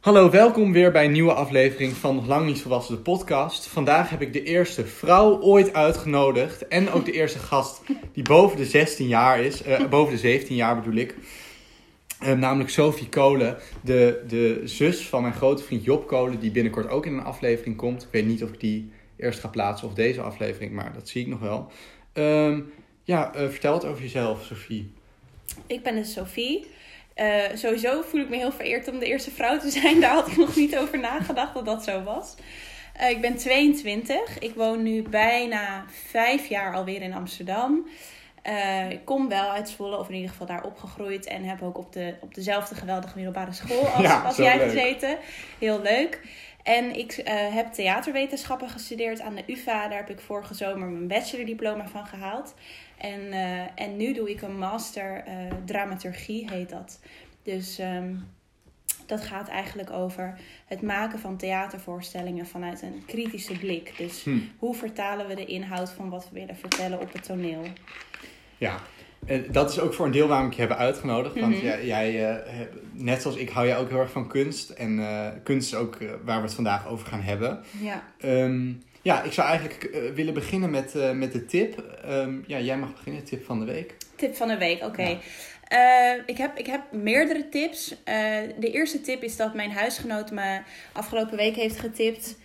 Hallo, welkom weer bij een nieuwe aflevering van Lang Niet Volwassen de podcast. Vandaag heb ik de eerste vrouw ooit uitgenodigd en ook de eerste gast die boven de 16 jaar is, eh, boven de 17 jaar bedoel ik. Eh, namelijk Sophie Kolen, de, de zus van mijn grote vriend Job Kolen, die binnenkort ook in een aflevering komt. Ik weet niet of ik die eerst ga plaatsen of deze aflevering, maar dat zie ik nog wel. Ehm, ja, eh, vertel het over jezelf, Sophie. Ik ben dus Sophie. Eh, sowieso voel ik me heel vereerd om de eerste vrouw te zijn. Daar had ik nog niet over nagedacht dat dat zo was. Eh, ik ben 22. Ik woon nu bijna vijf jaar alweer in Amsterdam. Eh, ik kom wel uit Zwolle, of in ieder geval daar opgegroeid. En heb ook op, de, op dezelfde geweldige middelbare school als, Ja, als zo jij leuk. gezeten. Heel leuk. En ik heb theaterwetenschappen gestudeerd aan de UvA. Daar heb ik vorige zomer mijn bachelordiploma van gehaald. En, eh, en nu doe ik een master eh, dramaturgie, heet dat. Dus ehm, dat gaat eigenlijk over het maken van theatervoorstellingen vanuit een kritische blik. Dus Hm. hoe vertalen we de inhoud van wat we willen vertellen op het toneel? Ja, dat is ook voor een deel waarom ik je heb uitgenodigd. Want Mhm. jij, jij eh, net zoals ik, hou jij ook heel erg van kunst. En kunst is ook waar we het vandaag over gaan hebben. Ja. Ehm, ja, ik zou eigenlijk eh, willen beginnen met, eh, met de tip. Ehm, ja, jij mag beginnen, tip van de week. Tip van de week, oké. Ja. Eh, ik, heb, ik heb meerdere tips. De eerste tip is dat mijn huisgenoot me afgelopen week heeft getipt.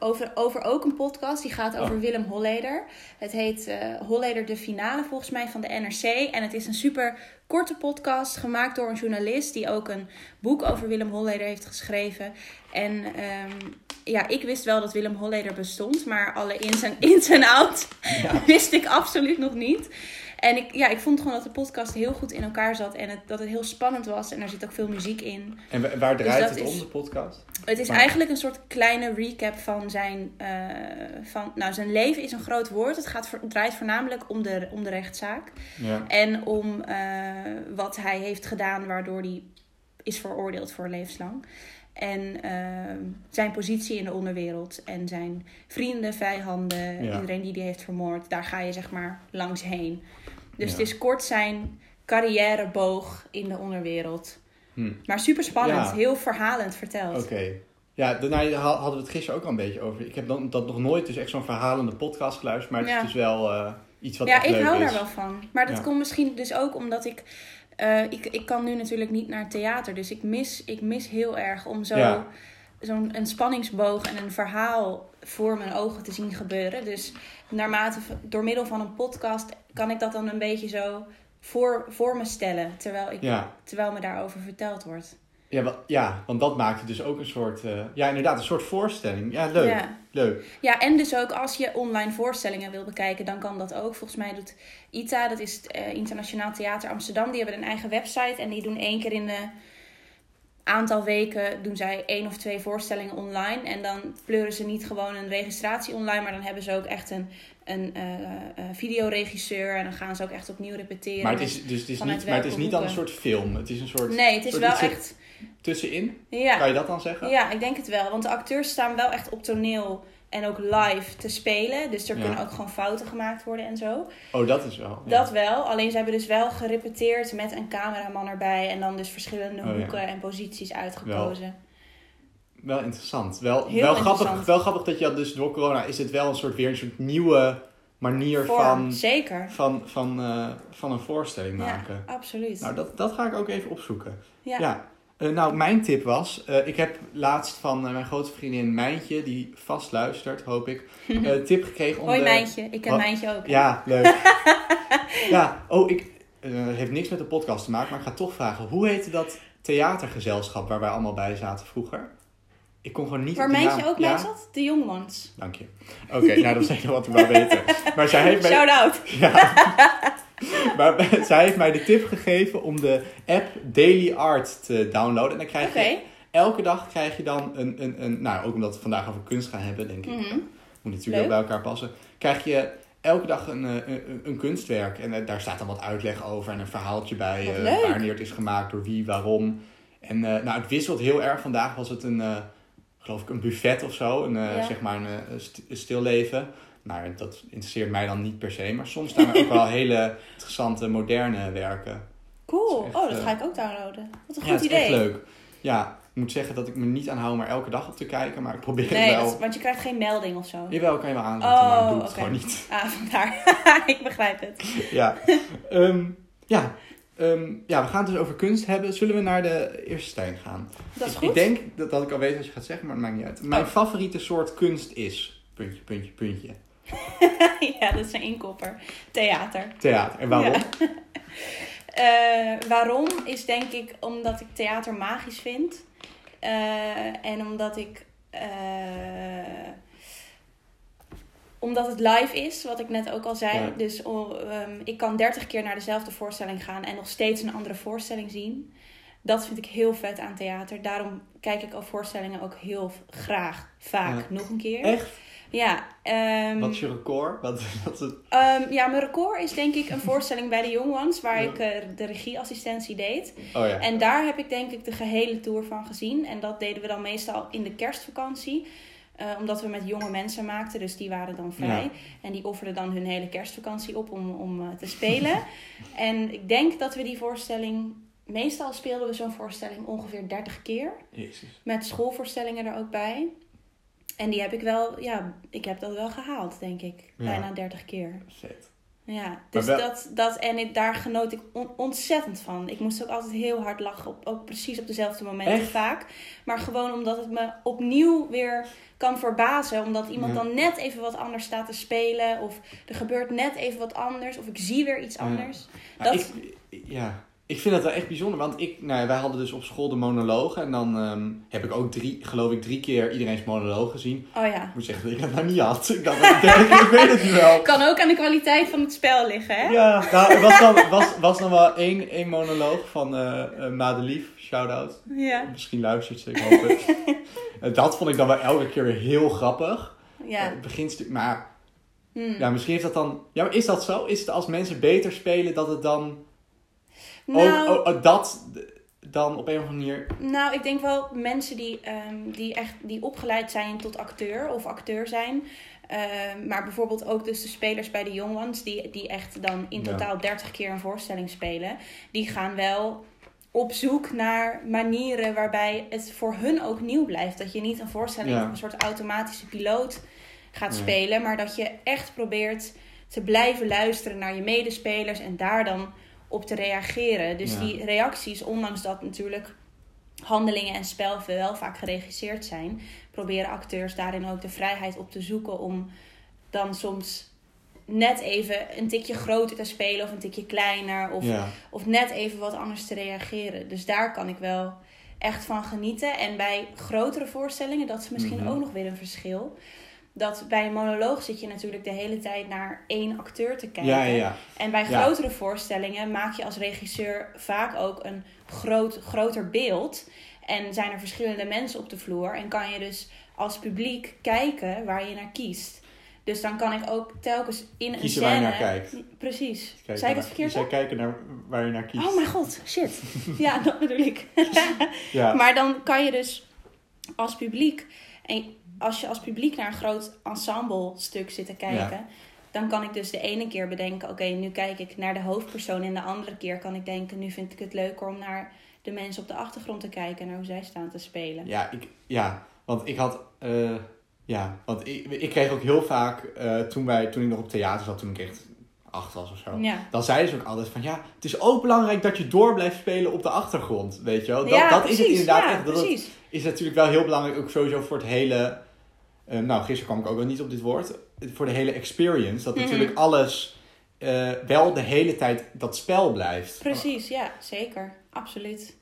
over, over ook een podcast. Die gaat over Oh. Willem Holleder. Het heet Holleder de Finale volgens mij van de NRC. En het is een super korte podcast gemaakt door een journalist. Die ook een boek over Willem Holleder heeft geschreven. En ehm, ja, ik wist wel dat Willem Holleder bestond. Maar alle ins en, ins en outs wist ik absoluut nog niet. En ik, ja, ik vond gewoon dat de podcast heel goed in elkaar zat. En het, dat het heel spannend was. En er zit ook veel muziek in. En wa- waar draait dat het is- om, de podcast? Het is Maar- eigenlijk een soort kleine recap van zijn, eh, van, nou, zijn leven is een groot woord. Het, gaat, draait voornamelijk om de, om de rechtszaak. Ja. En om eh, wat hij heeft gedaan waardoor hij is veroordeeld voor levenslang. En eh, zijn positie in de onderwereld. En zijn vrienden, vijanden, Ja. iedereen die die heeft vermoord. Daar ga je zeg maar langs heen. Dus Ja. het is kort zijn carrièreboog in de onderwereld. Hm. Maar super spannend, Ja. heel verhalend verteld. Oké. Ja, daarna ha- hadden we het gisteren ook al een beetje over. Ik heb dan, dat nog nooit dus echt zo'n verhalende podcast geluisterd. Maar het is dus wel eh, iets wat ja, ik hou is. daar wel van. Maar dat komt misschien dus ook omdat ik, eh, ik... Ik kan nu natuurlijk niet naar theater. Dus ik mis, ik mis heel erg om zo, Ja. zo'n een spanningsboog en een verhaal voor mijn ogen te zien gebeuren. Dus naarmate, door middel van een podcast kan ik dat dan een beetje zo voor, voor me stellen. Terwijl, ik, Ja. terwijl me daarover verteld wordt. Ja, ja, want dat maakt het dus ook een soort... eh, ja, inderdaad, een soort voorstelling. Ja, leuk. Ja. Leuk. Ja, en dus ook als je online voorstellingen wil bekijken, dan kan dat ook. Volgens mij doet ITA, dat is het eh, Internationaal Theater Amsterdam, die hebben een eigen website. En die doen één keer in de aantal weken, doen zij één of twee voorstellingen online. En dan pleuren ze niet gewoon een registratie online, maar dan hebben ze ook echt een, een eh, eh, videoregisseur. En dan gaan ze ook echt opnieuw repeteren. Maar het is, dus het is, niet, maar het is niet dan een soort film. Het is een soort... Nee, het is soort wel echt... Tussenin? Ja. Kan je dat dan zeggen? Ja, ik denk het wel. Want de acteurs staan wel echt op toneel en ook live te spelen. Dus er Ja. kunnen ook gewoon fouten gemaakt worden en zo. Oh, dat is wel. ja. Dat wel. Alleen ze hebben dus wel gerepeteerd met een cameraman erbij. En dan dus verschillende Oh, ja. hoeken en posities uitgekozen. Wel interessant. Wel, Heel wel, grappig, wel grappig dat je dat dus door corona is het wel een soort weer een soort nieuwe manier Vorm, van, zeker. van, van, eh, van een voorstelling maken. Ja, absoluut. Nou, dat, dat ga ik ook even opzoeken. ja. Eh, nou, mijn tip was, eh, ik heb laatst van eh, mijn grote vriendin Mijntje, die vast luistert, hoop ik, eh tip gekregen om Hoi de... Mijntje. Ik ken Wat? Mijntje ook. Ja, leuk. ja, oh, ik, heeft niks met de podcast te maken, maar ik ga toch vragen, hoe heette dat theatergezelschap waar wij allemaal bij zaten vroeger? Ik kon gewoon niet Waar Mijntje naam- ook bij Ja? zat? De Jongmans. Dank je. Oké, nou dat is echt wat ik wou weten. Maar zij heeft mij... Shout-out. Ja. maar zij heeft mij de tip gegeven om de app Daily Art te downloaden. En dan krijg je elke dag krijg je dan een, een, een... Nou, ook omdat we het vandaag over kunst gaan hebben, denk ik. Mhm. Moet natuurlijk wel bij elkaar passen. Krijg je elke dag een, eh, een, een kunstwerk. En eh, daar staat dan wat uitleg over en een verhaaltje bij. Eh, leuk. wanneer het is gemaakt, door wie, waarom. En nou, het wisselt heel erg. Vandaag was het een, geloof ik, een buffet of zo. Een, Ja. Zeg maar een, een stilleven. Nou, dat interesseert mij dan niet per se. Maar soms staan er ook wel hele interessante, moderne werken. Cool. Dat is echt, oh, dat eh, ga ik ook downloaden. Wat een ja, goed het is idee. echt leuk. Ja, Ik moet zeggen dat ik me niet aanhoud maar elke dag op te kijken, maar ik probeer Nee, het wel. dat- want je krijgt geen melding of zo. Jawel, kan je wel aanzetten, maar ik Oh, doe het gewoon niet. Ah, vandaar. ik begrijp het. Ja, Ehm, ja. Ehm, ja, we gaan het dus over kunst hebben. Zullen we naar de eerste stelling gaan? Dat is Ik- goed. Ik denk dat, dat ik al weet wat je gaat zeggen, maar het maakt niet uit. Mijn Oh. favoriete soort kunst is... Puntje, puntje, puntje. ja, dat is een inkopper. Theater. Theater. En waarom? Ja. Eh, waarom is denk ik omdat ik theater magisch vind. Eh, en omdat ik. eh, omdat het live is, wat ik net ook al zei. Ja. Dus ehm, ik kan 30 keer naar dezelfde voorstelling gaan en nog steeds een andere voorstelling zien. Dat vind ik heel vet aan theater. Daarom kijk ik al voorstellingen ook heel graag, vaak, Ja. nog een keer. Echt? Ja. ehm, Wat is je record? Wat, wat is het? Ehm, ja, mijn record is denk ik een voorstelling bij de Young Ones, waar Ja. ik eh, de regieassistentie deed. Oh ja. En daar heb ik denk ik de gehele tour van gezien. En dat deden we dan meestal in de kerstvakantie. Eh, omdat we met jonge mensen maakten, dus die waren dan vrij. Ja. En die offerden dan hun hele kerstvakantie op om, om eh, te spelen. en ik denk dat we die voorstelling... Meestal speelden we zo'n voorstelling ongeveer 30 keer. Jezus. Met schoolvoorstellingen er ook bij. En die heb ik wel... Ja, ik heb dat wel gehaald, denk ik. Ja. Bijna 30 keer. Vet. Ja, dus wel- dat, dat en ik, daar genoot ik on- ontzettend van. Ik moest ook altijd heel hard lachen, op, ook precies op dezelfde momenten Echt? vaak. Maar gewoon omdat het me opnieuw weer kan verbazen. Omdat iemand Ja. dan net even wat anders staat te spelen. Of er gebeurt net even wat anders. Of ik zie weer iets anders. Ja, Dat- ik, ja, ik vind dat wel echt bijzonder. Want ik, nou ja, wij hadden dus op school de monologen. En dan ehm, heb ik ook drie, geloof ik, drie keer iedereen's monoloog gezien. Oh ja. Ik moet zeggen dat ik het nou niet had. Ik dacht, dat ik denk, ik weet het nu wel. Kan ook aan de kwaliteit van het spel liggen, hè? Ja, nou, er was dan, was, was dan wel één, één monoloog van eh, Madelief. Shout-out. Ja. Misschien luistert ze, ik hoop het. Eh, dat vond ik dan wel elke keer weer heel grappig. Ja. Het beginstuk, maar Hmm. ja, misschien heeft dat dan... Ja, maar is dat zo? Is het als mensen beter spelen dat het dan Nou, ook, ook- dat dan op een of andere manier... Nou, ik denk wel mensen die, ehm, die echt die opgeleid zijn tot acteur of acteur zijn. Ehm, maar bijvoorbeeld ook dus de spelers bij de Young Ones, die, die echt dan in Ja. totaal 30 keer een voorstelling spelen. Die gaan wel op zoek naar manieren waarbij het voor hun ook nieuw blijft. Dat je niet een voorstelling Ja. op een soort automatische piloot gaat Nee. spelen. Maar dat je echt probeert te blijven luisteren naar je medespelers en daar dan op te reageren. Dus Ja. die reacties, ondanks dat natuurlijk handelingen en spel wel vaak geregisseerd zijn, proberen acteurs daarin ook de vrijheid op te zoeken om dan soms net even een tikje groter te spelen of een tikje kleiner of, Ja, of net even wat anders te reageren. Dus daar kan ik wel echt van genieten. En bij grotere voorstellingen, dat is misschien Mhm. ook nog weer een verschil. Dat bij een monoloog zit je natuurlijk de hele tijd naar één acteur te kijken. ja, ja, ja. En bij Ja. grotere voorstellingen maak je als regisseur vaak ook een groot, groter beeld. En zijn er verschillende mensen op de vloer. En kan je dus als publiek kijken waar je naar kiest. Dus dan kan ik ook telkens in een Kiezen waar je naar kijkt. Precies. Kijk, Zei ik het verkeerd? Zei kijken naar waar je naar kiest. Oh mijn god, shit. Ja, dat bedoel ik. ja. Maar dan kan je dus als publiek, en als je als publiek naar een groot ensemble stuk zit te kijken, Ja. dan kan ik dus de ene keer bedenken, oké, nu kijk ik naar de hoofdpersoon en de andere keer kan ik denken, nu vind ik het leuker om naar de mensen op de achtergrond te kijken, naar hoe zij staan te spelen. Ja, ik, ja, want ik had. eh, ja, want ik, ik kreeg ook heel vaak. eh, toen, wij, toen ik nog op theater zat, toen ik echt acht was of zo. Ja. Dan zeiden ze ook altijd van ja, het is ook belangrijk dat je door blijft spelen op de achtergrond. Weet je wel? Dat, ja, dat precies. is het inderdaad ja, echt. Dat het- precies. is natuurlijk wel heel belangrijk, ook sowieso voor het hele. Eh, nou, gisteren kwam ik ook wel niet op dit woord. Voor de hele experience. Dat Mhm. natuurlijk alles eh, wel de hele tijd dat spel blijft. Precies, ja, zeker. Absoluut.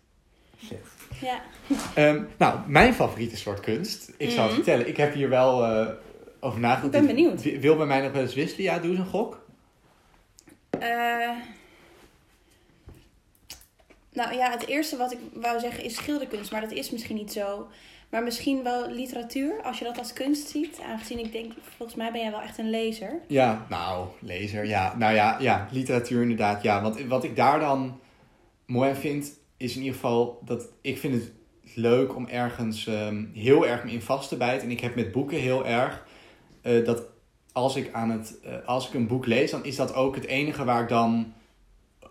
Shit. Ja. Ehm, nou, mijn favoriete soort kunst. Ik zal het Mhm. vertellen. Ik heb hier wel eh, over nagedacht. Ik ben benieuwd. wi- Wil bij mij nog wel eens wisselen? Ja, doe eens een gok. Eh, nou ja, het eerste wat ik wou zeggen is schilderkunst, maar dat is misschien niet zo. Maar misschien wel literatuur, als je dat als kunst ziet. Aangezien ik denk, volgens mij ben jij wel echt een lezer. Ja, nou, lezer, ja. Nou ja, ja, literatuur inderdaad, ja. Want wat ik daar dan mooi aan vind, is in ieder geval dat ik vind het leuk om ergens ehm, heel erg me in vast te bijten. En ik heb met boeken heel erg eh, dat als ik, aan het, eh, als ik een boek lees, dan is dat ook het enige waar ik dan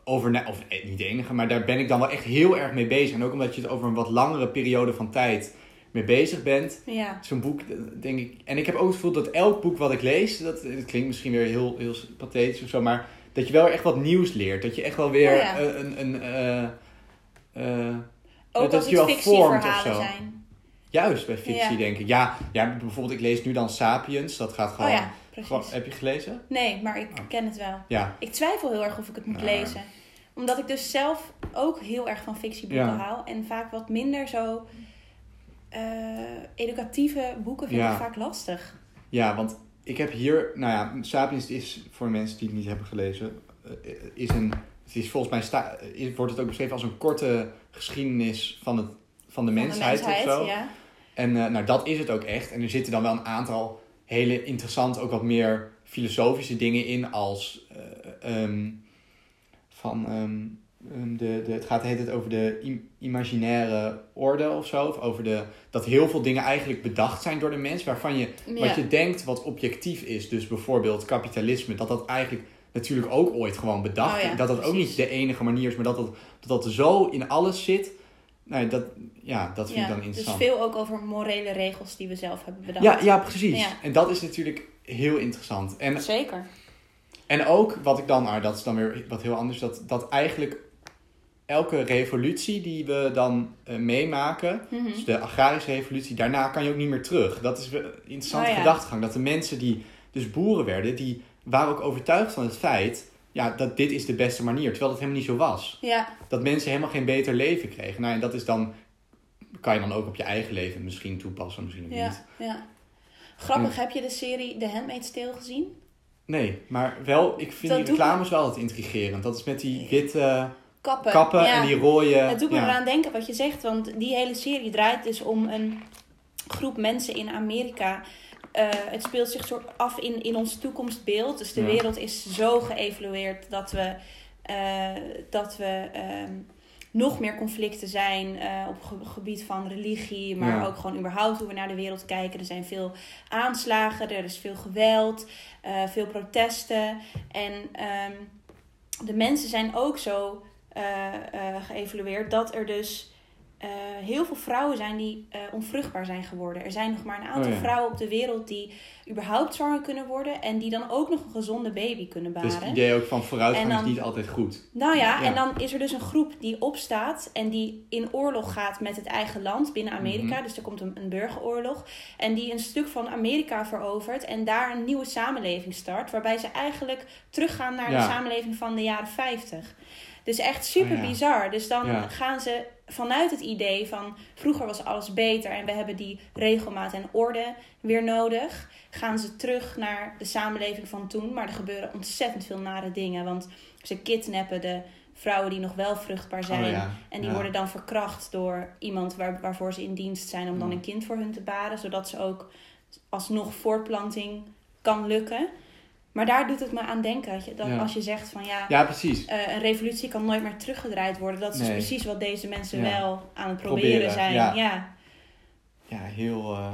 over, of eh, niet de enige, maar daar ben ik dan wel echt heel erg mee bezig. En ook omdat je het over een wat langere periode van tijd mee bezig bent. Ja. Zo'n boek, denk ik. En ik heb ook het gevoel dat elk boek wat ik lees, dat, het klinkt misschien weer heel, heel pathetisch of zo, maar dat je wel echt wat nieuws leert. Dat je echt wel weer Oh ja. een. een eh, eh, Ook dat je wel vormt of zo. zijn. juist bij fictie, denk ik. Ja, ja, bijvoorbeeld, ik lees nu dan Sapiens. Dat gaat Oh gewoon. ja, gewoon- precies. heb je gelezen? Nee, maar ik Oh. ken het wel. Ja. Ik twijfel heel erg of ik het moet Nou. lezen. Omdat ik dus zelf ook heel erg van fictieboeken hou. En vaak wat minder zo eh, educatieve boeken vind Ja. ik vaak lastig. Ja, want ik heb hier, nou ja, Sapiens is voor mensen die het niet hebben gelezen, eh, is een, het is volgens mij sta, is, wordt het ook beschreven als een korte geschiedenis van, het, van de Van mensheid, of zo. ja. En eh, nou, dat is het ook echt. En er zitten dan wel een aantal hele interessante, ook wat meer filosofische dingen in, als eh, ehm, van ehm, de, de, het gaat heet het over de im- imaginaire orde of zo, of over de, dat heel veel dingen eigenlijk bedacht zijn door de mens, waarvan je Ja. wat je denkt wat objectief is, dus bijvoorbeeld kapitalisme, dat dat eigenlijk natuurlijk ook ooit gewoon bedacht Oh ja. Dat dat ook niet de enige manier is, maar dat dat, dat, dat zo in alles zit. Nou, dat, ja, dat vind Ja, ik dan dus interessant. veel ook over morele regels die we zelf hebben bedacht. ja, ja, precies. En dat is natuurlijk heel interessant. En, Zeker. en ook wat ik dan, ah, dat is dan weer wat heel anders, dat, dat eigenlijk elke revolutie die we dan eh, meemaken, Mhm. dus de agrarische revolutie, daarna kan je ook niet meer terug. Dat is een interessante Oh ja. gedachtegang. Dat de mensen die dus boeren werden, die waren ook overtuigd van het feit ja, dat dit is de beste manier. Terwijl dat helemaal niet zo was. Ja, Dat mensen helemaal geen beter leven kregen. Nou, en dat is dan, kan je dan ook op je eigen leven misschien toepassen, misschien ook ja, niet. ja. Grappig, heb je de serie The Handmaid's Tale gezien? Nee, maar wel, ik vind Dat die reclames wel altijd intrigerend. Dat is met die witte Kappen. kappen ja. en die rode... Het doet me eraan denken wat je zegt, want die hele serie draait dus om een groep mensen in Amerika. Eh, het speelt zich soort af in, in ons toekomstbeeld. Dus de Ja. wereld is zo geëvolueerd dat we, eh, dat we ehm, nog meer conflicten zijn eh, op ge- gebied van religie, maar Ja. ook gewoon überhaupt hoe we naar de wereld kijken. Er zijn veel aanslagen, er is veel geweld, veel protesten. En ehm, de mensen zijn ook zo geëvalueerd dat er dus eh, heel veel vrouwen zijn die eh, onvruchtbaar zijn geworden. Er zijn nog maar een aantal Oh ja. vrouwen op de wereld die überhaupt zwanger kunnen worden en die dan ook nog een gezonde baby kunnen baren. Dus het idee ook van vooruitgang dan- is niet altijd goed. Nou ja, Ja. en dan is er dus een groep die opstaat en die in oorlog gaat met het eigen land binnen Amerika. Mhm. Dus er komt een, een burgeroorlog. En die een stuk van Amerika verovert en daar een nieuwe samenleving start. Waarbij ze eigenlijk teruggaan naar Ja. de samenleving van de jaren 50. Dus echt super Oh ja. bizar. Dus dan Ja. gaan ze vanuit het idee van vroeger was alles beter en we hebben die regelmaat en orde weer nodig. Gaan ze terug naar de samenleving van toen. Maar er gebeuren ontzettend veel nare dingen. Want ze kidnappen de vrouwen die nog wel vruchtbaar zijn. Oh ja, En die worden dan verkracht door iemand waar, waarvoor ze in dienst zijn om dan Ja. een kind voor hun te baren. Zodat ze ook alsnog voortplanting kan lukken. Maar daar doet het me aan denken. Dat, je, dat Ja. als je zegt van ja, Ja, precies. eh, een revolutie kan nooit meer teruggedraaid worden. Dat is dus precies wat deze mensen Ja. wel aan het proberen, Proberen, zijn. ja. Ja. Ja, heel... eh,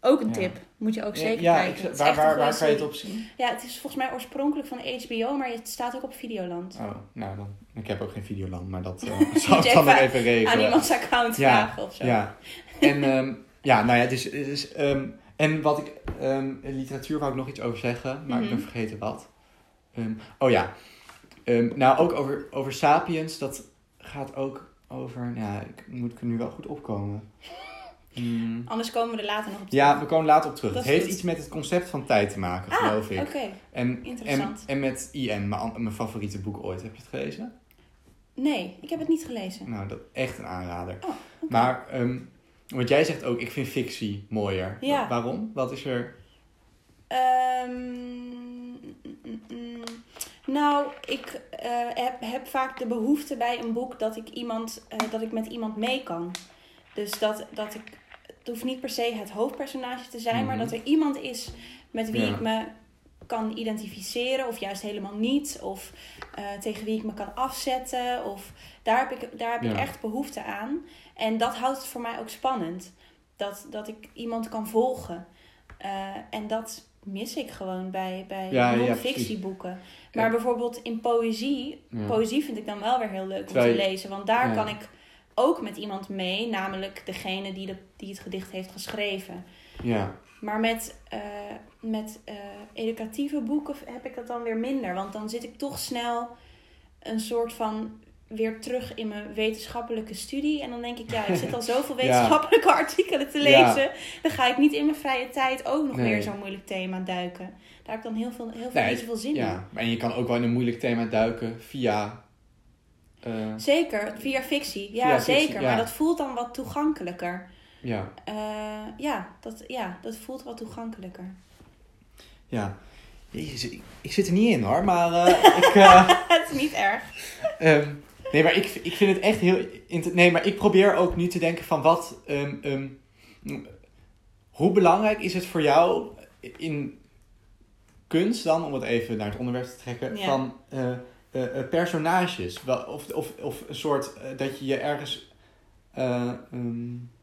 Ook een Ja. tip. Moet je ook zeker ja, kijken. ik, Het is waar, waar, waar kan je het op zien? Ja, het is volgens mij oorspronkelijk van HBO, maar het staat ook op Videoland. Oh, nou dan. Ik heb ook geen Videoland, maar dat eh, zou je ik dan nog even even regelen. Aan iemands account Ja, vragen of zo. Ja. En ehm, ja, nou ja, dus, dus ehm, en wat ik, ehm, literatuur wou ik nog iets over zeggen, maar ik ben Mhm. vergeten wat. Ehm, oh ja, Ehm, nou ook over, over Sapiens, dat gaat ook over, ja, ik moet ik er nu wel goed opkomen. Hmm. Anders komen we er later nog op Ja, terug. we komen later op terug. Dat Het heeft goed. iets met het concept van tijd te maken, Ah, geloof ik. oké. En, en, Interessant. en met IN, mijn, favoriete boek ooit. Heb je het gelezen? Nee, ik heb het niet gelezen. Nou, dat echt een aanrader. Oh. Maar, ehm, want jij zegt ook, ik vind fictie mooier. Ja. Wa- Waarom? Wat is er... Ehm, mm, mm, mm. nou, ik eh, heb, heb vaak de behoefte bij een boek dat ik, iemand, eh, dat ik met iemand mee kan. Dus dat, dat ik, het hoeft niet per se het hoofdpersonage te zijn, maar Mhm. dat er iemand is met wie Ja. ik me kan identificeren, of juist helemaal niet, of eh, tegen wie ik me kan afzetten. Of daar heb ik, daar heb ik echt behoefte aan. En dat houdt het voor mij ook spannend. Dat, dat ik iemand kan volgen. Eh, en dat mis ik gewoon bij, bij Ja, ja, non-fictieboeken. maar bijvoorbeeld in poëzie, poëzie vind ik dan wel weer heel leuk om te lezen. Want daar kan ik ook met iemand mee, namelijk degene die, de, die het gedicht heeft geschreven. Ja, Maar met, eh, met eh, educatieve boeken heb ik dat dan weer minder. Want dan zit ik toch snel een soort van weer terug in mijn wetenschappelijke studie. En dan denk ik, ja, ik zit al zoveel Ja. wetenschappelijke artikelen te Ja. lezen. Dan ga ik niet in mijn vrije tijd ook nog Nee. weer zo'n moeilijk thema duiken. Daar heb ik dan heel veel, heel veel, Nee, zoveel zin in. ja. En je kan ook wel in een moeilijk thema duiken via... eh, Zeker, via fictie. Ja, Via fictie, zeker. ja. Maar dat voelt dan wat toegankelijker. Ja, Eh, ja, dat, ja, dat voelt wat toegankelijker. ja. Jezus, ik, ik zit er niet in hoor, maar eh, ik... eh, het is niet erg. Ehm, nee, maar ik, ik vind het echt heel... Nee, maar ik probeer ook nu te denken van wat... ehm, ehm, hoe belangrijk is het voor jou in kunst dan, om het even naar het onderwerp te trekken, Ja. van eh, eh, eh, personages? Wel, Of, of, of een soort eh, dat je je ergens eh,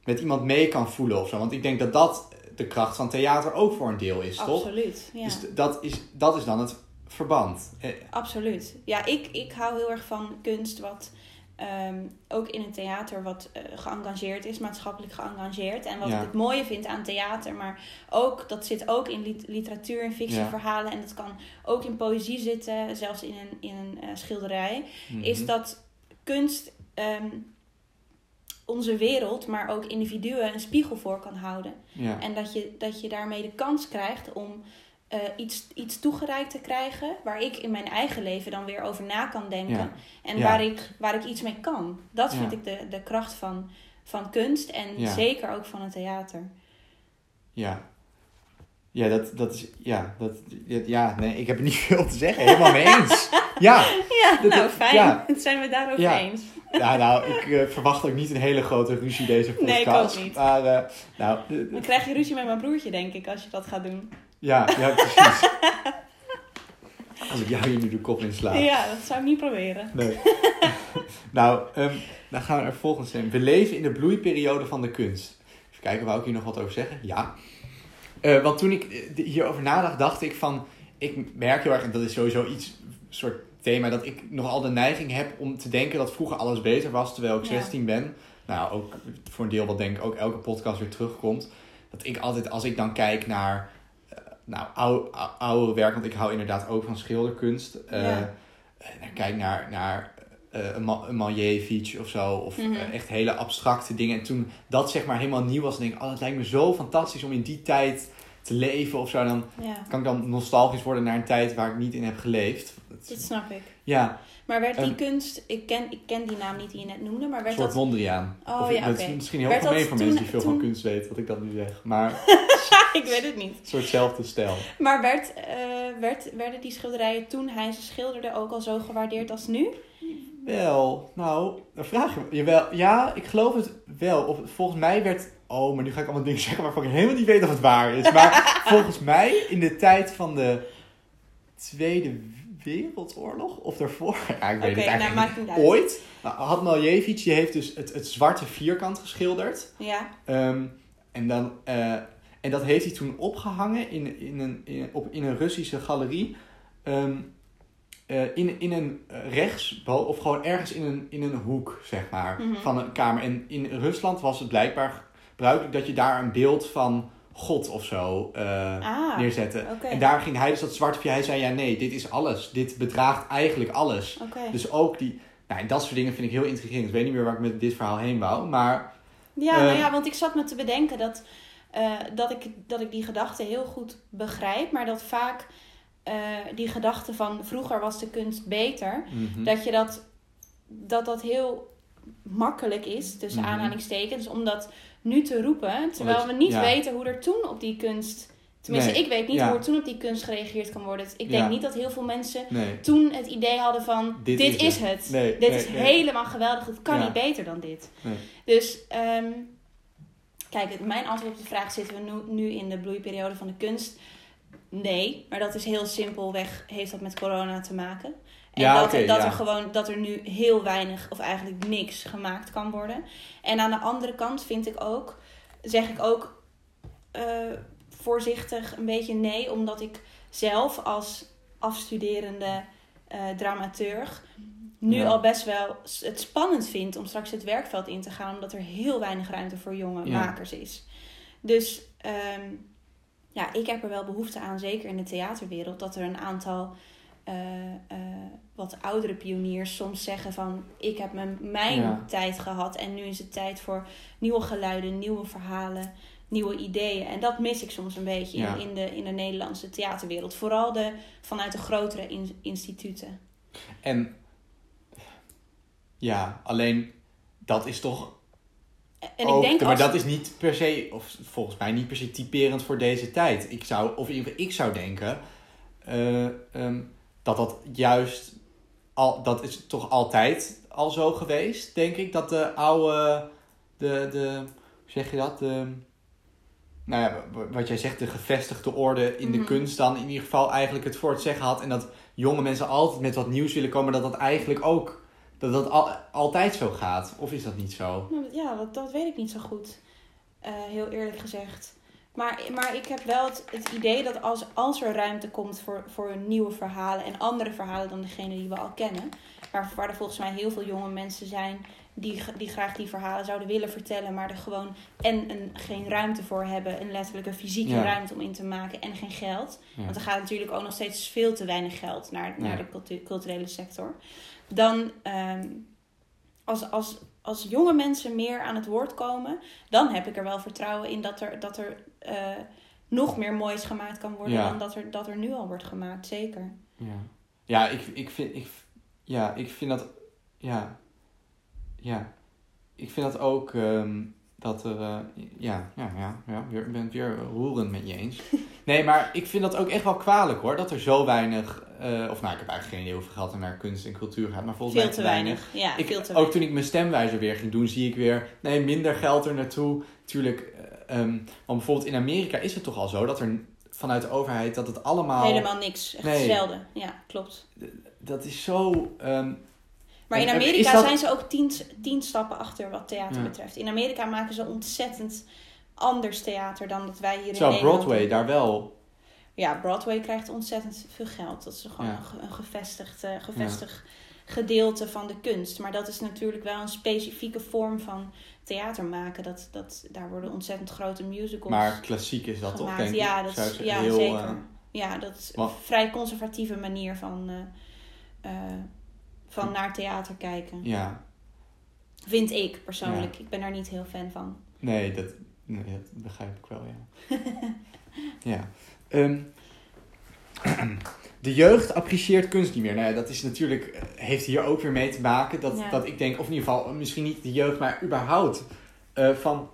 met iemand mee kan voelen of zo. Want ik denk dat dat de kracht van theater ook voor een deel is, toch? Absoluut. Ja. Dus dat is, dat is dan het verband. Eh, Absoluut. Ja, ik, ik hou heel erg van kunst wat ehm, ook in het theater wat eh, geëngageerd is, maatschappelijk geëngageerd. En wat Ja. ik het mooie vind aan theater, maar ook, dat zit ook in lit- literatuur en fictieverhalen. En dat kan ook in poëzie zitten, zelfs in een, in een eh, schilderij. Is mhm. dat kunst ehm, onze wereld, maar ook individuen een spiegel voor kan houden. ja. En dat je, dat je daarmee de kans krijgt om eh, iets, iets toegereikt te krijgen. Waar ik in mijn eigen leven dan weer over na kan denken. Ja. En Ja. waar, ik, waar ik iets mee kan. Dat vind ik de, de kracht van, van kunst. En zeker ook van het theater. Ja. Ja, dat, dat is. Ja, dat, ja, nee, ik heb er niet veel te zeggen. Helemaal mee eens. Ja, Ja, Dat- nou fijn. ja. Zijn we daarover Ja. eens. Ja nou, ik eh, verwacht ook niet een hele grote ruzie deze podcast. Nee, ik ook niet. Maar, eh, nou, eh, Dan krijg je ruzie met mijn broertje, denk ik, als je dat gaat doen. ja, ja, precies. Als ik jou hier nu de kop in sla. Ja, dat zou ik niet proberen. Nee. nou, ehm, dan gaan we naar volgende zin. We leven in de bloeiperiode van de kunst. Even kijken, wou ik hier nog wat over zeggen? Ja. Want toen ik hierover nadacht, dacht ik van... Ik merk heel erg, en dat is sowieso iets, soort thema... dat ik nogal de neiging heb om te denken dat vroeger alles beter was... terwijl ik Ja. 16 ben. Nou, ook voor een deel wat denk ik ook elke podcast weer terugkomt. Dat ik altijd, als ik dan kijk naar... eh, nou, oude, oude werk, want ik hou inderdaad ook van schilderkunst. eh, en kijk naar, naar eh, een, Ma- een Malevich of zo. Of Mhm. echt hele abstracte dingen. En toen dat zeg maar helemaal nieuw was, dan denk ik, oh, het lijkt me zo fantastisch om in die tijd te leven of zo. Dan Ja, kan ik dan nostalgisch worden naar een tijd waar ik niet in heb geleefd. Dat snap ik. Ja, Maar werd die Ehm, kunst, ik ken, ik ken die naam niet die je net noemde, maar een werd soort dat... Mondriaan. Oh, of, ja, oké. misschien heel gemeen voor mensen die veel van kunst weten, wat ik dat nu zeg. Maar ik weet het niet. een soortzelfde stijl. Maar werd, eh, werd, werden die schilderijen toen hij ze schilderde ook al zo gewaardeerd als nu? Wel, nou, dan vraag je me. Jawel, ja, ik geloof het wel. Of, volgens mij werd. Oh, maar nu ga ik allemaal dingen zeggen waarvan ik helemaal niet weet of het waar is. Maar volgens mij in de tijd van de Tweede Wereldoorlog of daarvoor. Ja, ik weet het nou eigenlijk niet. Ooit had Malevich, die heeft dus het, het zwarte vierkant geschilderd. Ja, Ehm, en, dan, eh, en dat heeft hij toen opgehangen in, in, een, in, op, in een Russische galerie. Ehm, eh, in, in een rechts, of gewoon ergens in een, in een hoek, zeg maar, Mhm. van een kamer. En in Rusland was het blijkbaar gebruikelijk dat je daar een beeld van God of zo eh, ah, neerzette. oké. En daar ging hij dus dat zwarte, hij zei ja nee, dit is alles. Dit bedraagt eigenlijk alles. Dus ook die, nou en dat soort dingen vind ik heel intrigerend. Ik weet niet meer waar ik met dit verhaal heen wou, maar Ja, nou Ehm, ja, want ik zat me te bedenken dat, eh, dat, ik, dat ik die gedachte heel goed begrijp, maar dat vaak eh, die gedachte van vroeger was de kunst beter, mhm. dat je dat, dat dat heel makkelijk is, tussen Mhm. aanhalingstekens, om dat nu te roepen, terwijl Omdat- we niet ja. weten hoe er toen op die kunst, tenminste Nee, ik weet niet ja. hoe er toen op die kunst gereageerd kan worden. Ik denk Ja. niet dat heel veel mensen nee. toen het idee hadden van Dit dit, is het. het. Nee, dit is helemaal geweldig. Het kan niet beter dan dit. Dus ehm, kijk, mijn antwoord op de vraag zitten we nu, nu in de bloeiperiode van de kunst. Nee, maar dat is heel simpelweg, heeft dat met corona te maken. En Ja, dat, dat ja. er gewoon dat er nu heel weinig of eigenlijk niks gemaakt kan worden. En aan de andere kant vind ik ook, zeg ik ook, eh, voorzichtig een beetje nee, omdat ik zelf als afstuderende uh, dramaturg nu Ja. al best wel het spannend vind om straks het werkveld in te gaan, omdat er heel weinig ruimte voor jonge Ja. makers is. Dus ehm, ja, ik heb er wel behoefte aan, zeker in de theaterwereld, dat er een aantal eh, eh, wat oudere pioniers soms zeggen van ik heb mijn, mijn Ja. tijd gehad en nu is het tijd voor nieuwe geluiden, nieuwe verhalen, nieuwe ideeën. En dat mis ik soms een beetje Ja. in, in, de, in de Nederlandse theaterwereld. Vooral de, vanuit de grotere in- instituten. En ja, alleen dat is toch En ook, ik denk maar als, dat is niet per se, of volgens mij niet per se typerend voor deze tijd. Ik zou, of in ieder geval, ik zou denken eh, ehm, dat dat juist, al, dat is toch altijd al zo geweest, denk ik. Dat de oude, de, de hoe zeg je dat, de, nou ja, wat jij zegt, de gevestigde orde in de Mhm. kunst dan in ieder geval eigenlijk het voor het zeggen had. En dat jonge mensen altijd met wat nieuws willen komen, dat dat eigenlijk ook, dat dat al, altijd zo gaat. Of is dat niet zo? Nou, Ja, dat, dat weet ik niet zo goed. Eh, heel eerlijk gezegd. Maar, maar ik heb wel het, het idee dat als, als er ruimte komt voor, voor nieuwe verhalen en andere verhalen dan degene die we al kennen, waar, waar er volgens mij heel veel jonge mensen zijn die, die graag die verhalen zouden willen vertellen, maar er gewoon en een, geen ruimte voor hebben, een letterlijke fysieke Ja. ruimte om in te maken en geen geld. Ja. Want er gaat natuurlijk ook nog steeds veel te weinig geld naar, naar Ja. de cultu- culturele sector. Dan, ehm, als, als, als jonge mensen meer aan het woord komen, dan heb ik er wel vertrouwen in dat er, dat er eh, nog meer moois gemaakt kan worden Ja. dan dat er, dat er nu al wordt gemaakt. Zeker. Ja, ja ik, ik, vind, ik, ja, ik vind dat. Ja. Ja. Ik vind dat ook. ehm, dat er. eh, ja, ja, ja, ja. Ik ben het weer roerend met je eens. Nee, maar ik vind dat ook echt wel kwalijk hoor. Dat er zo weinig. Eh, of nou, ik heb eigenlijk geen idee hoeveel geld er naar kunst en cultuur gaat. Maar volgens Veel mij te weinig. Ja, Ik, veel te ook weinig. toen ik mijn stemwijzer weer ging doen, zie ik weer. Nee, minder geld er naartoe. Tuurlijk. eh, ehm, want bijvoorbeeld in Amerika is het toch al zo dat er vanuit de overheid. dat het allemaal. Helemaal niks. Echt Nee. zelden. Ja, klopt. Dat is zo. ehm, Maar in Amerika dat- zijn ze ook tien, tien stappen achter wat theater Ja. betreft. In Amerika maken ze ontzettend anders theater dan dat wij hier in Nederland Broadway doen. daar wel. Ja, Broadway krijgt ontzettend veel geld. Dat is gewoon Ja. een, ge- een gevestigd, eh, gevestigd gedeelte van de kunst. Maar dat is natuurlijk wel een specifieke vorm van theater maken. Dat, dat, daar worden ontzettend grote musicals Maar klassiek is dat toch, gemaakt. denk ik? ja, dat is, ja heel, zeker. eh, ja, dat is wat- een vrij conservatieve manier van, eh, van naar theater kijken. ja, Vind ik persoonlijk. Ik ben daar niet heel fan van. nee dat, nee, dat begrijp ik wel, ja. ja. Ehm, de jeugd apprecieert kunst niet meer. Nou ja, dat is natuurlijk, eh, heeft hier ook weer mee te maken. Dat, Ja. dat ik denk, of in ieder geval, misschien niet de jeugd, maar überhaupt. eh, van,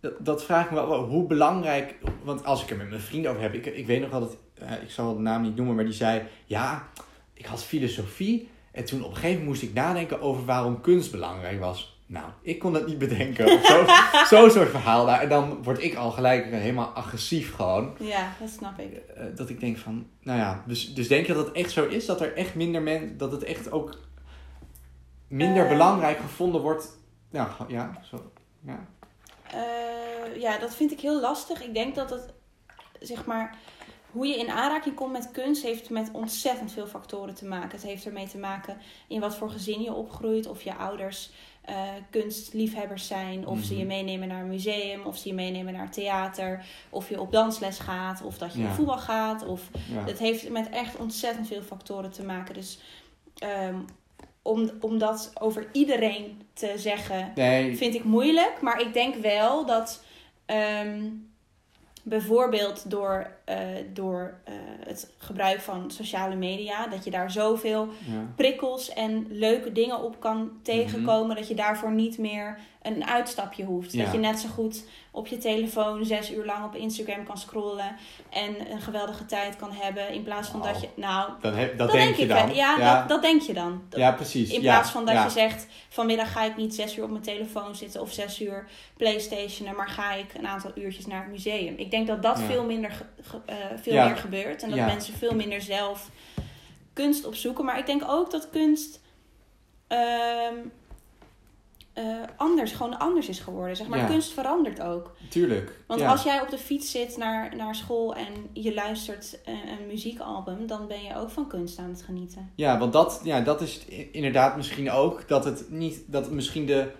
dat, dat vraag ik me wel, hoe belangrijk... Want als ik er met mijn vrienden over heb, ik, ik weet nog wel dat... eh, ik zal de naam niet noemen, maar die zei... Ja, ik had filosofie en toen op een gegeven moment moest ik nadenken over waarom kunst belangrijk was. Nou, ik kon dat niet bedenken. Of zo- Zo'n soort verhaal. Nou, en dan word ik al gelijk helemaal agressief gewoon. Ja, dat snap ik. Eh, dat ik denk van, nou ja, dus, dus denk je dat het echt zo is? Dat er echt minder mensen, dat het echt ook minder Eh. belangrijk gevonden wordt? Nou, ja, zo. Ja. Eh, ja, dat vind ik heel lastig. Ik denk dat het, zeg maar, hoe je in aanraking komt met kunst heeft met ontzettend veel factoren te maken. Het heeft ermee te maken in wat voor gezin je opgroeit, of je ouders eh, kunstliefhebbers zijn, of ze Mhm. je meenemen naar een museum, of ze je meenemen naar theater, of je op dansles gaat, of dat je Ja. voetbal gaat. Of, ja. het heeft met echt ontzettend veel factoren te maken. Dus ehm, om, om dat over iedereen te zeggen, Nee, vind ik moeilijk. Maar ik denk wel dat ehm, bijvoorbeeld door, eh, door eh, het gebruik van sociale media, dat je daar zoveel ja. prikkels en leuke dingen op kan tegenkomen, dat je daarvoor niet meer een uitstapje hoeft. Ja. Dat je net zo goed op je telefoon zes uur lang op Instagram kan scrollen en een geweldige tijd kan hebben, in plaats van dat je, nou, Dan heb, dat, dat, denk, denk je ik dan. Ja, ja, Dat, dat denk je dan. Dat- ja, precies. in plaats van dat je zegt, vanmiddag ga ik niet zes uur op mijn telefoon zitten of zes uur Playstationen, maar ga ik een aantal uurtjes naar het museum. Ik denk dat dat veel minder ge- eh, veel Ja. meer gebeurt en dat Ja. mensen veel minder zelf kunst opzoeken. Maar ik denk ook dat kunst ehm, eh, anders, gewoon anders is geworden. Zeg maar, Ja. kunst verandert ook. Tuurlijk. Want als jij op de fiets zit naar, naar school en je luistert eh, een muziekalbum, dan ben je ook van kunst aan het genieten. Ja, want dat, ja, dat is inderdaad misschien ook dat het niet, dat het misschien de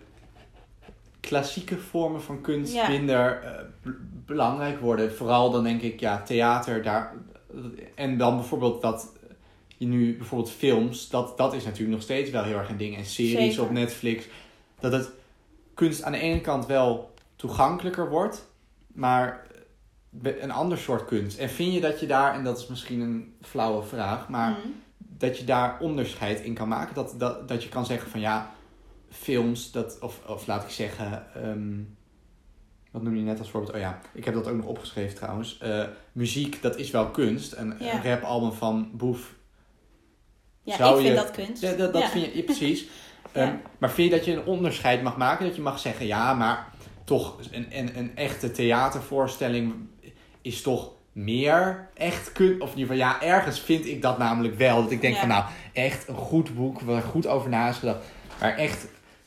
klassieke vormen van kunst Ja. minder eh, belangrijk worden. Vooral dan denk ik, ja, theater daar. En dan bijvoorbeeld dat je nu bijvoorbeeld films, dat, dat is natuurlijk nog steeds wel heel erg een ding. En series Zeker. op Netflix. Dat het kunst aan de ene kant wel toegankelijker wordt, maar be- een ander soort kunst. En vind je dat je daar, en dat is misschien een flauwe vraag, maar Mhm. dat je daar onderscheid in kan maken. Dat, dat, dat je kan zeggen van ja, films, dat, of, of laat ik zeggen, ehm, wat noem je net als voorbeeld? Oh ja, ik heb dat ook nog opgeschreven trouwens. Eh, muziek, dat is wel kunst. Een, Ja. een rapalbum van Boef, Ja, Zou ik vind je- dat kunst. ja, dat, dat Ja. vind je precies. Ehm, maar vind je dat je een onderscheid mag maken? Dat je mag zeggen, ja, maar toch een, een, een echte theatervoorstelling is toch meer echt kunst. Of in ieder geval, ja, ergens vind ik dat namelijk wel. Dat ik denk van, nou, echt een goed boek, waar goed over na is gedacht. Maar echt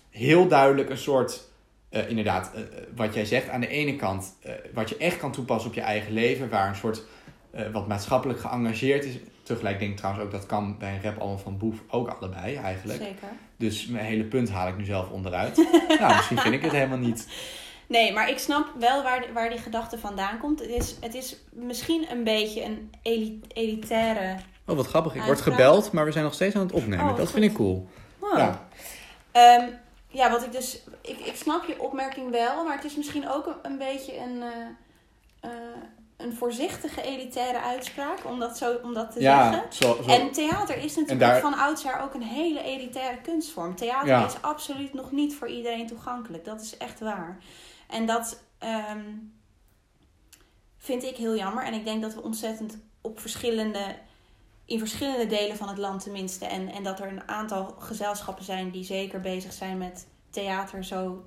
heel duidelijk een soort, eh, inderdaad, eh, eh, wat jij zegt. Aan de ene kant, eh, wat je echt kan toepassen op je eigen leven. Waar een soort, eh, wat maatschappelijk geëngageerd is. Tegelijk denk ik trouwens ook, dat kan bij een rapalbum van Boef ook allebei eigenlijk. Zeker. Dus mijn hele punt haal ik nu zelf onderuit. nou, misschien vind ik het helemaal niet. Nee, maar ik snap wel waar, waar die gedachte vandaan komt. Het is, het is misschien een beetje een eli- elitaire... Oh, wat grappig. Ik word gebeld, maar we zijn nog steeds aan het opnemen. Oh, dat goed. vind ik cool. Wow. Ja. Ja. Ja, wat ik dus... Ik, ik snap je opmerking wel, maar het is misschien ook een, een beetje een... eh, eh, een voorzichtige elitaire uitspraak, om dat, zo, om dat te Ja, zeggen. zo, zo. En theater is natuurlijk daar- van oudsher ook een hele elitaire kunstvorm. Theater Ja. is absoluut nog niet voor iedereen toegankelijk. Dat is echt waar. En dat ehm, vind ik heel jammer. En ik denk dat we ontzettend op verschillende, in verschillende delen van het land tenminste. En, en dat er een aantal gezelschappen zijn die zeker bezig zijn met theater zo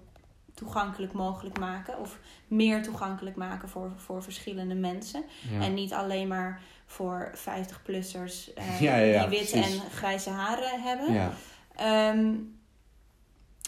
toegankelijk mogelijk maken. Of meer toegankelijk maken voor, voor verschillende mensen. Ja. En niet alleen maar voor 50-plussers eh, Ja, ja, ja, die witte en grijze haren hebben. ja. Ehm,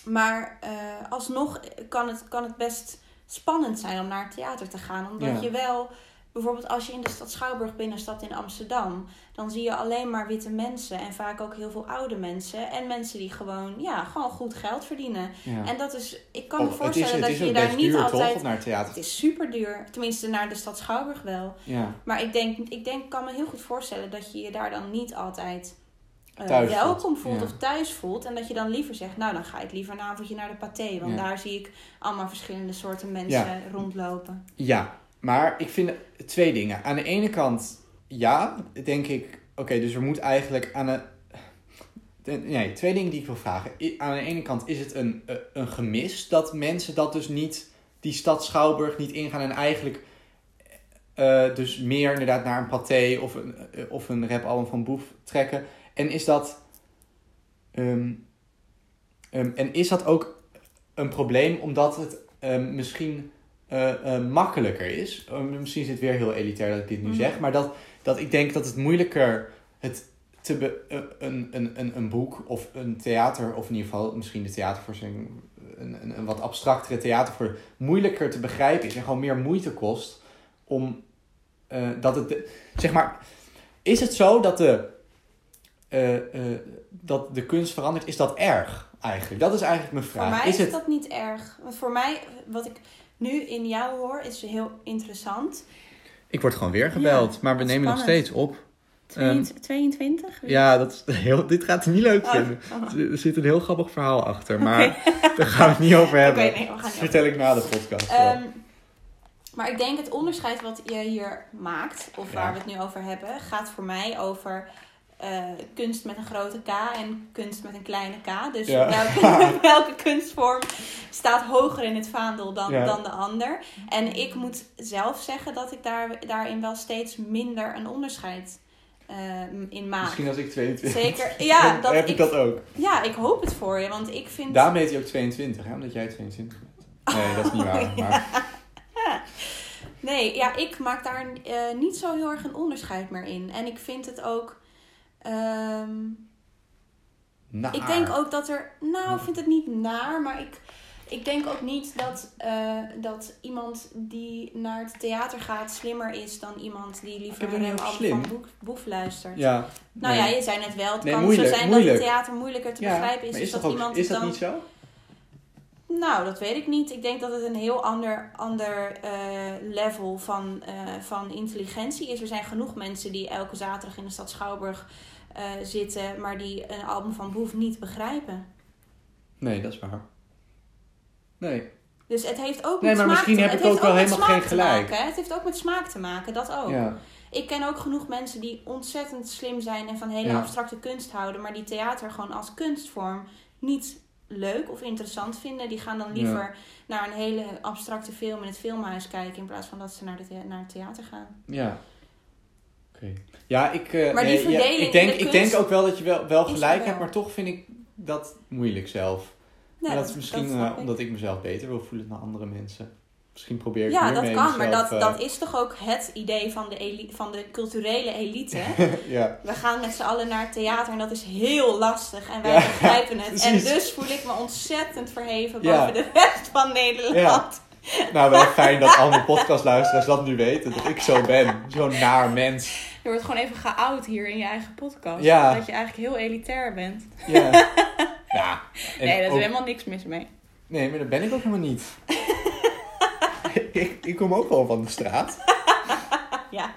maar eh, alsnog kan het, kan het best spannend zijn om naar het theater te gaan. Omdat je wel, bijvoorbeeld als je in de stad Schouwburg binnenstapt in Amsterdam, dan zie je alleen maar witte mensen en vaak ook heel veel oude mensen. En mensen die gewoon, ja, gewoon goed geld verdienen. ja. En dat is, ik kan me het is, voorstellen dat je daar niet duur, altijd. toch? Om naar het is super duur, tenminste naar de stad Schouwburg wel. Ja. Maar ik denk, ik denk, kan me heel goed voorstellen dat je je daar dan niet altijd eh, voelt. welkom voelt, Ja. of thuis voelt. En dat je dan liever zegt, nou dan ga ik liever een avondje naar de paté. Want daar zie ik allemaal verschillende soorten mensen Ja. rondlopen. Ja, maar ik vind twee dingen. Aan de ene kant, ja, denk ik, oké, dus er moet eigenlijk aan de. Nee, twee dingen die ik wil vragen. Aan de ene kant is het een, eh, een gemis dat mensen dat dus niet, die stad Schouwburg niet ingaan en eigenlijk eh, dus meer inderdaad naar een paté of een, eh, of een rapalbum van Boef trekken. En is dat. ehm, ehm, en is dat ook een probleem omdat het ehm, misschien eh, eh, makkelijker is. Eh, misschien is het weer heel elitair dat ik dit nu Mhm. zeg, maar dat, dat ik denk dat het moeilijker het te be- eh, een, een, een, een boek of een theater, of in ieder geval misschien de theatervoorstelling, een, een, een wat abstractere theatervoor, moeilijker te begrijpen is en gewoon meer moeite kost om dat het, de- zeg maar, is het zo dat de, dat de kunst verandert? Is dat erg eigenlijk? Dat is eigenlijk mijn vraag. Voor mij is is het, dat niet erg. Want voor mij, wat ik nu in jou hoor, is heel interessant. Ik word gewoon weer gebeld, Ja, maar we nemen nog steeds op. Ehm, 22? Ja, dat is heel, dit gaat hij niet leuk Oh, vinden. oh. Er zit een heel grappig verhaal achter, maar daar gaan we het niet over hebben. nee, dat vertel ik na de podcast. Ehm, maar ik denk het onderscheid wat je hier maakt, of Ja. waar we het nu over hebben, gaat voor mij over eh, kunst met een grote K en kunst met een kleine K. Dus Ja. welke, welke kunstvorm staat hoger in het vaandel dan, Ja. dan de ander. En ik moet zelf zeggen dat ik daar, daarin wel steeds minder een onderscheid eh, in maak. Misschien als ik 22 Zeker, ja, dat heb ik ik, dat ook. ja, ik hoop het voor je, want ik vind... Daarom heet hij ook 22, hè? omdat jij 22 bent. Nee, dat is niet waar. Maar, Nee, ja, ik maak daar eh, niet zo heel erg een onderscheid meer in. En ik vind het ook. Ehm, naar. Ik denk ook dat er. Nou, ik vind het niet naar, maar ik, ik denk ook niet dat, eh, dat iemand die naar het theater gaat slimmer is dan iemand die liever naar een van slim. Boef, luistert. Ja. Nou nee. ja, je zei net wel, het Nee, kan moeilijk, zo zijn moeilijk. dat het theater moeilijker te Ja, begrijpen is. dus is dat, ook, iemand is dat dan... niet zo? Nou, dat weet ik niet. Ik denk dat het een heel ander, ander eh, level van, eh, van intelligentie is. Er zijn genoeg mensen die elke zaterdag in de stad Schouwburg eh, zitten, maar die een album van Boef niet begrijpen. Nee, dat is waar. Nee. Dus het heeft ook Nee, met maar smaak misschien te, heb het ik ook wel helemaal geen gelijk. maken. Het heeft ook met smaak te maken, dat ook. Ja. Ik ken ook genoeg mensen die ontzettend slim zijn en van hele Ja. abstracte kunst houden, maar die theater gewoon als kunstvorm niet leuk of interessant vinden. Die gaan dan liever naar een hele abstracte film in het filmhuis kijken in plaats van dat ze naar, de naar het theater gaan. Ja. Ja, ik, eh, Maar die nee, ja, verdeling ik, denk, de ik denk ook wel dat je wel, wel gelijk hebt, maar toch vind ik dat moeilijk zelf. Nee, dat is misschien eh, ik. omdat ik mezelf beter wil voelen dan andere mensen. Misschien probeer ik Ja, dat kan, maar dat, eh, dat is toch ook het idee van de, van de culturele elite. ja. We gaan met z'n allen naar het theater en dat is heel lastig en wij Ja, begrijpen het. En dus voel ik me ontzettend verheven boven de rest van Nederland. Nou, wel fijn dat andere podcastluisteraars dat nu weten. Dat ik zo ben. Zo'n naar mens. Je wordt gewoon even geout hier in je eigen podcast. Ja. Dat je eigenlijk heel elitair bent. Ja. ja. En nee, daar is ook- helemaal niks mis mee. Nee, maar dat ben ik ook helemaal niet. ik, ik kom ook wel van de straat. ja,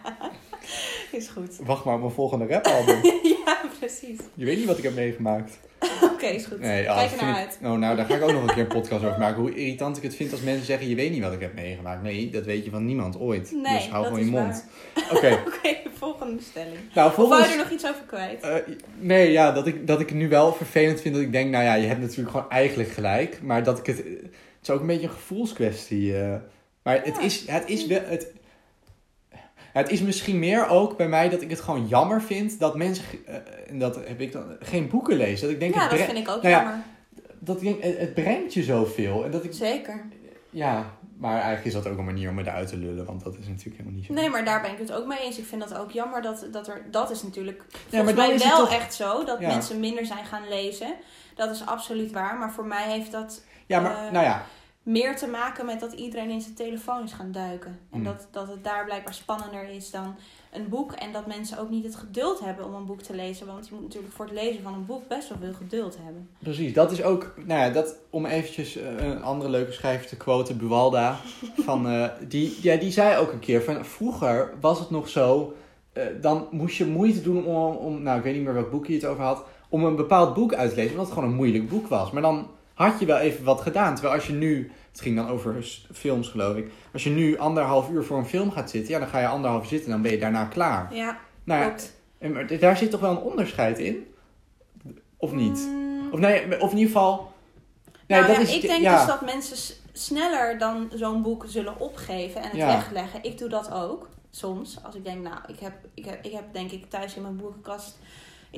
is goed. Wacht maar op mijn volgende rapalbum. ja, precies. Je weet niet wat ik heb meegemaakt. Oké, is goed. Nee, Kijk dat er naar vind uit. ik- Oh, nou, daar ga ik ook nog een keer een podcast over maken. Hoe irritant ik het vind als mensen zeggen: Je weet niet wat ik heb meegemaakt. Nee, dat weet je van niemand ooit. Nee, dus hou gewoon je mond. Oké, volgende stelling. nou, Of wou je volgens. er nog iets over kwijt? Eh, nee, ja, dat ik, dat ik het nu wel vervelend vind dat ik denk, nou ja, je hebt natuurlijk gewoon eigenlijk gelijk. Maar dat ik het, het is ook een beetje een gevoelskwestie. eh. maar het is, het is wel, het, het is misschien meer ook bij mij dat ik het gewoon jammer vind dat mensen, eh, en dat heb ik dan, geen boeken lezen. Dat ik denk, ja, het, dat vind ik ook nou ja, jammer. dat ik denk, het, het brengt je zoveel. En dat ik, Zeker. ja, maar eigenlijk is dat ook een manier om me eruit te lullen, want dat is natuurlijk helemaal niet zo. Nee, maar daar ben ik het ook mee eens. Ik vind dat ook jammer dat, dat er... Dat is natuurlijk maar volgens mij is het wel toch- echt zo. Dat Ja. mensen minder zijn gaan lezen. Dat is absoluut waar. Maar voor mij heeft dat ja, maar, eh, nou ja, meer te maken met dat iedereen in zijn telefoon is gaan duiken. En Hmm. dat, dat het daar blijkbaar spannender is dan een boek. En dat mensen ook niet het geduld hebben om een boek te lezen. Want je moet natuurlijk voor het lezen van een boek best wel veel geduld hebben. Precies, dat is ook, nou ja, dat, om eventjes eh, een andere leuke schrijver te quoten, Buwalda, van, eh, die, ja, die zei ook een keer van, vroeger was het nog zo, eh, dan moest je moeite doen om, om, nou ik weet niet meer welk boek je het over had, om een bepaald boek uit te lezen, omdat het gewoon een moeilijk boek was. Maar dan had je wel even wat gedaan, terwijl als je nu, het ging dan over films geloof ik, als je nu anderhalf uur voor een film gaat zitten, ja dan ga je anderhalf uur zitten en dan ben je daarna klaar. Ja, Nou klopt. en, maar daar zit toch wel een onderscheid in? Of niet? Mm, Of nee, of in ieder geval. Nee, nou dat ja, is, ik denk ja. dus dat mensen sneller dan zo'n boek zullen opgeven en het Ja. wegleggen. Ik doe dat ook soms. Als ik denk, nou, ik heb, ik, heb, ik heb denk ik thuis in mijn boekenkast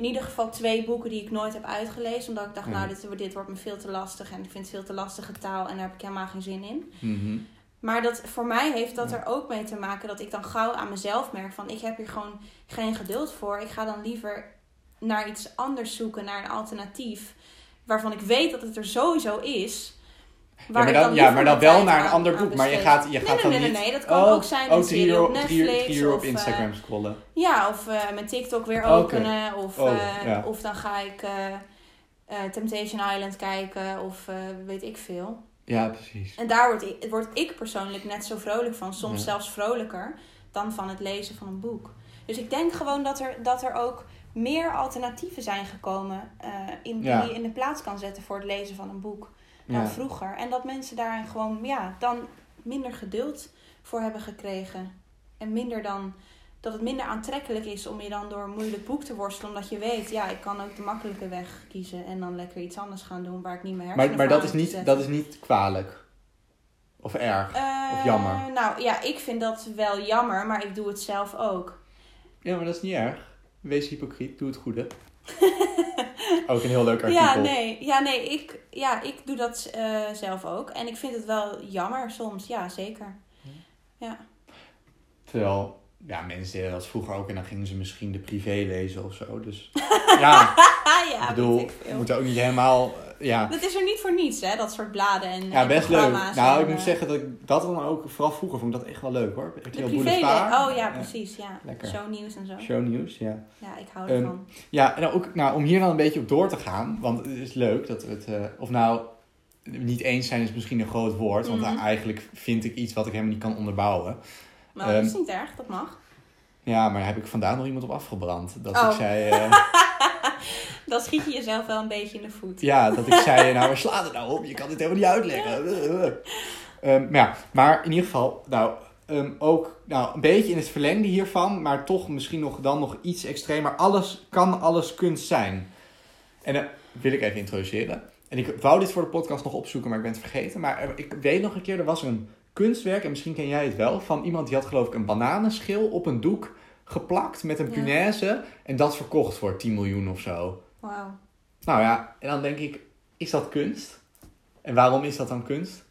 in ieder geval twee boeken die ik nooit heb uitgelezen. Omdat ik dacht, Ja. nou, dit, wordt- dit wordt me veel te lastig en ik vind het veel te lastige taal en daar heb ik helemaal geen zin in. Mhm. Maar dat, voor mij heeft dat er ook mee te maken dat ik dan gauw aan mezelf merk van ik heb hier gewoon geen geduld voor. Ik ga dan liever naar iets anders zoeken, naar een alternatief. Waarvan ik weet dat het er sowieso is. Ja, maar dan, ja, maar dan wel naar een ander boek. Maar je gaat, je Nee, gaat nee, dan nee, niet... nee, nee, dat kan oh, ook zijn oh, drie uur, op Netflix. drie uur op of, eh, Instagram scrollen. Ja, of eh, mijn TikTok weer Oké. openen. Of, Oh, eh, ja. of dan ga ik Temptation Island kijken. Of weet ik veel. Ja, precies. En daar word ik, word ik persoonlijk net zo vrolijk van. Soms Ja. zelfs vrolijker dan van het lezen van een boek. Dus ik denk gewoon dat er, dat er ook meer alternatieven zijn gekomen. in. Die je in de plaats kan zetten voor het lezen van een boek. Dan Ja. vroeger. En dat mensen daar gewoon ja, dan minder geduld voor hebben gekregen. En minder dan dat het minder aantrekkelijk is om je dan door een moeilijk boek te worstelen. Omdat je weet, ja, ik kan ook de makkelijke weg kiezen. En dan lekker iets anders gaan doen waar ik niet meer hersenen Maar, maar dat, is niet, dat is niet kwalijk. Of erg. Eh, Of jammer? Nou ja, ik vind dat wel jammer, maar ik doe het zelf ook. Ja, maar dat is niet erg. Wees hypocriet, doe het goede. Ook een heel leuk artikel. Ja, nee, ja, nee ik, ja, ik doe dat eh, zelf ook. En ik vind het wel jammer soms, ja, zeker. Terwijl, ja, mensen deden dat vroeger ook en dan gingen ze misschien de privé lezen of zo. Dus ja, ja, ik bedoel, weet ik je veel. moet ook niet helemaal, eh, ja. Dat is er niet voor niets, hè? Dat soort bladen en, Ja, en best leuk. Nou, ik moet eh, zeggen dat ik dat dan ook, vooral vroeger vond ik dat echt wel leuk hoor. De RTL. Boulevard. Oh ja, precies. Ja. Lekker. Shownieuws en zo. Shownieuws, ja. Ja, ik hou Ehm, ervan. Ja, en ook nou, om hier dan een beetje op door te gaan, want het is leuk dat we het, eh, of nou, niet eens zijn is misschien een groot woord, want Mhm. eigenlijk vind ik iets wat ik helemaal niet kan onderbouwen. Maar dat is ehm, niet erg, dat mag. Ja, maar heb ik vandaag nog iemand op afgebrand. Dat Oh. ik zei, eh, Dan schiet je jezelf wel een beetje in de voet. ja, dat ik zei, nou waar slaat het nou op? Je kan dit helemaal niet uitleggen. Ehm, maar ja, maar in ieder geval, nou, ehm, ook nou, een beetje in het verlengde hiervan, maar toch misschien nog, dan nog iets extremer. Alles kan alles kunst zijn. En dat wil ik even introduceren. En ik wou dit voor de podcast nog opzoeken, maar ik ben het vergeten. Maar ik weet nog een keer, er was een kunstwerk, en misschien ken jij het wel, van iemand die had geloof ik een bananenschil op een doek geplakt met een Ja. punaise. En dat verkocht voor 10 miljoen of zo. Wauw. Nou ja, en dan denk ik, is dat kunst? En waarom is dat dan kunst?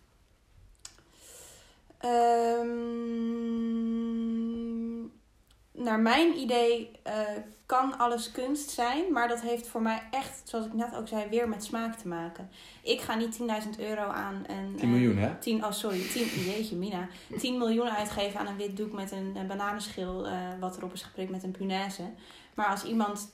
Ehm, naar mijn idee eh, kan alles kunst zijn, maar dat heeft voor mij echt, zoals ik net ook zei, weer met smaak te maken. Ik ga niet 10.000 euro aan een... 10 miljoen, hè? 10, oh sorry, 10, jeetje Mina. 10 miljoen uitgeven aan een wit doek met een, een bananenschil eh, wat erop is geprikt met een punaise. Maar als iemand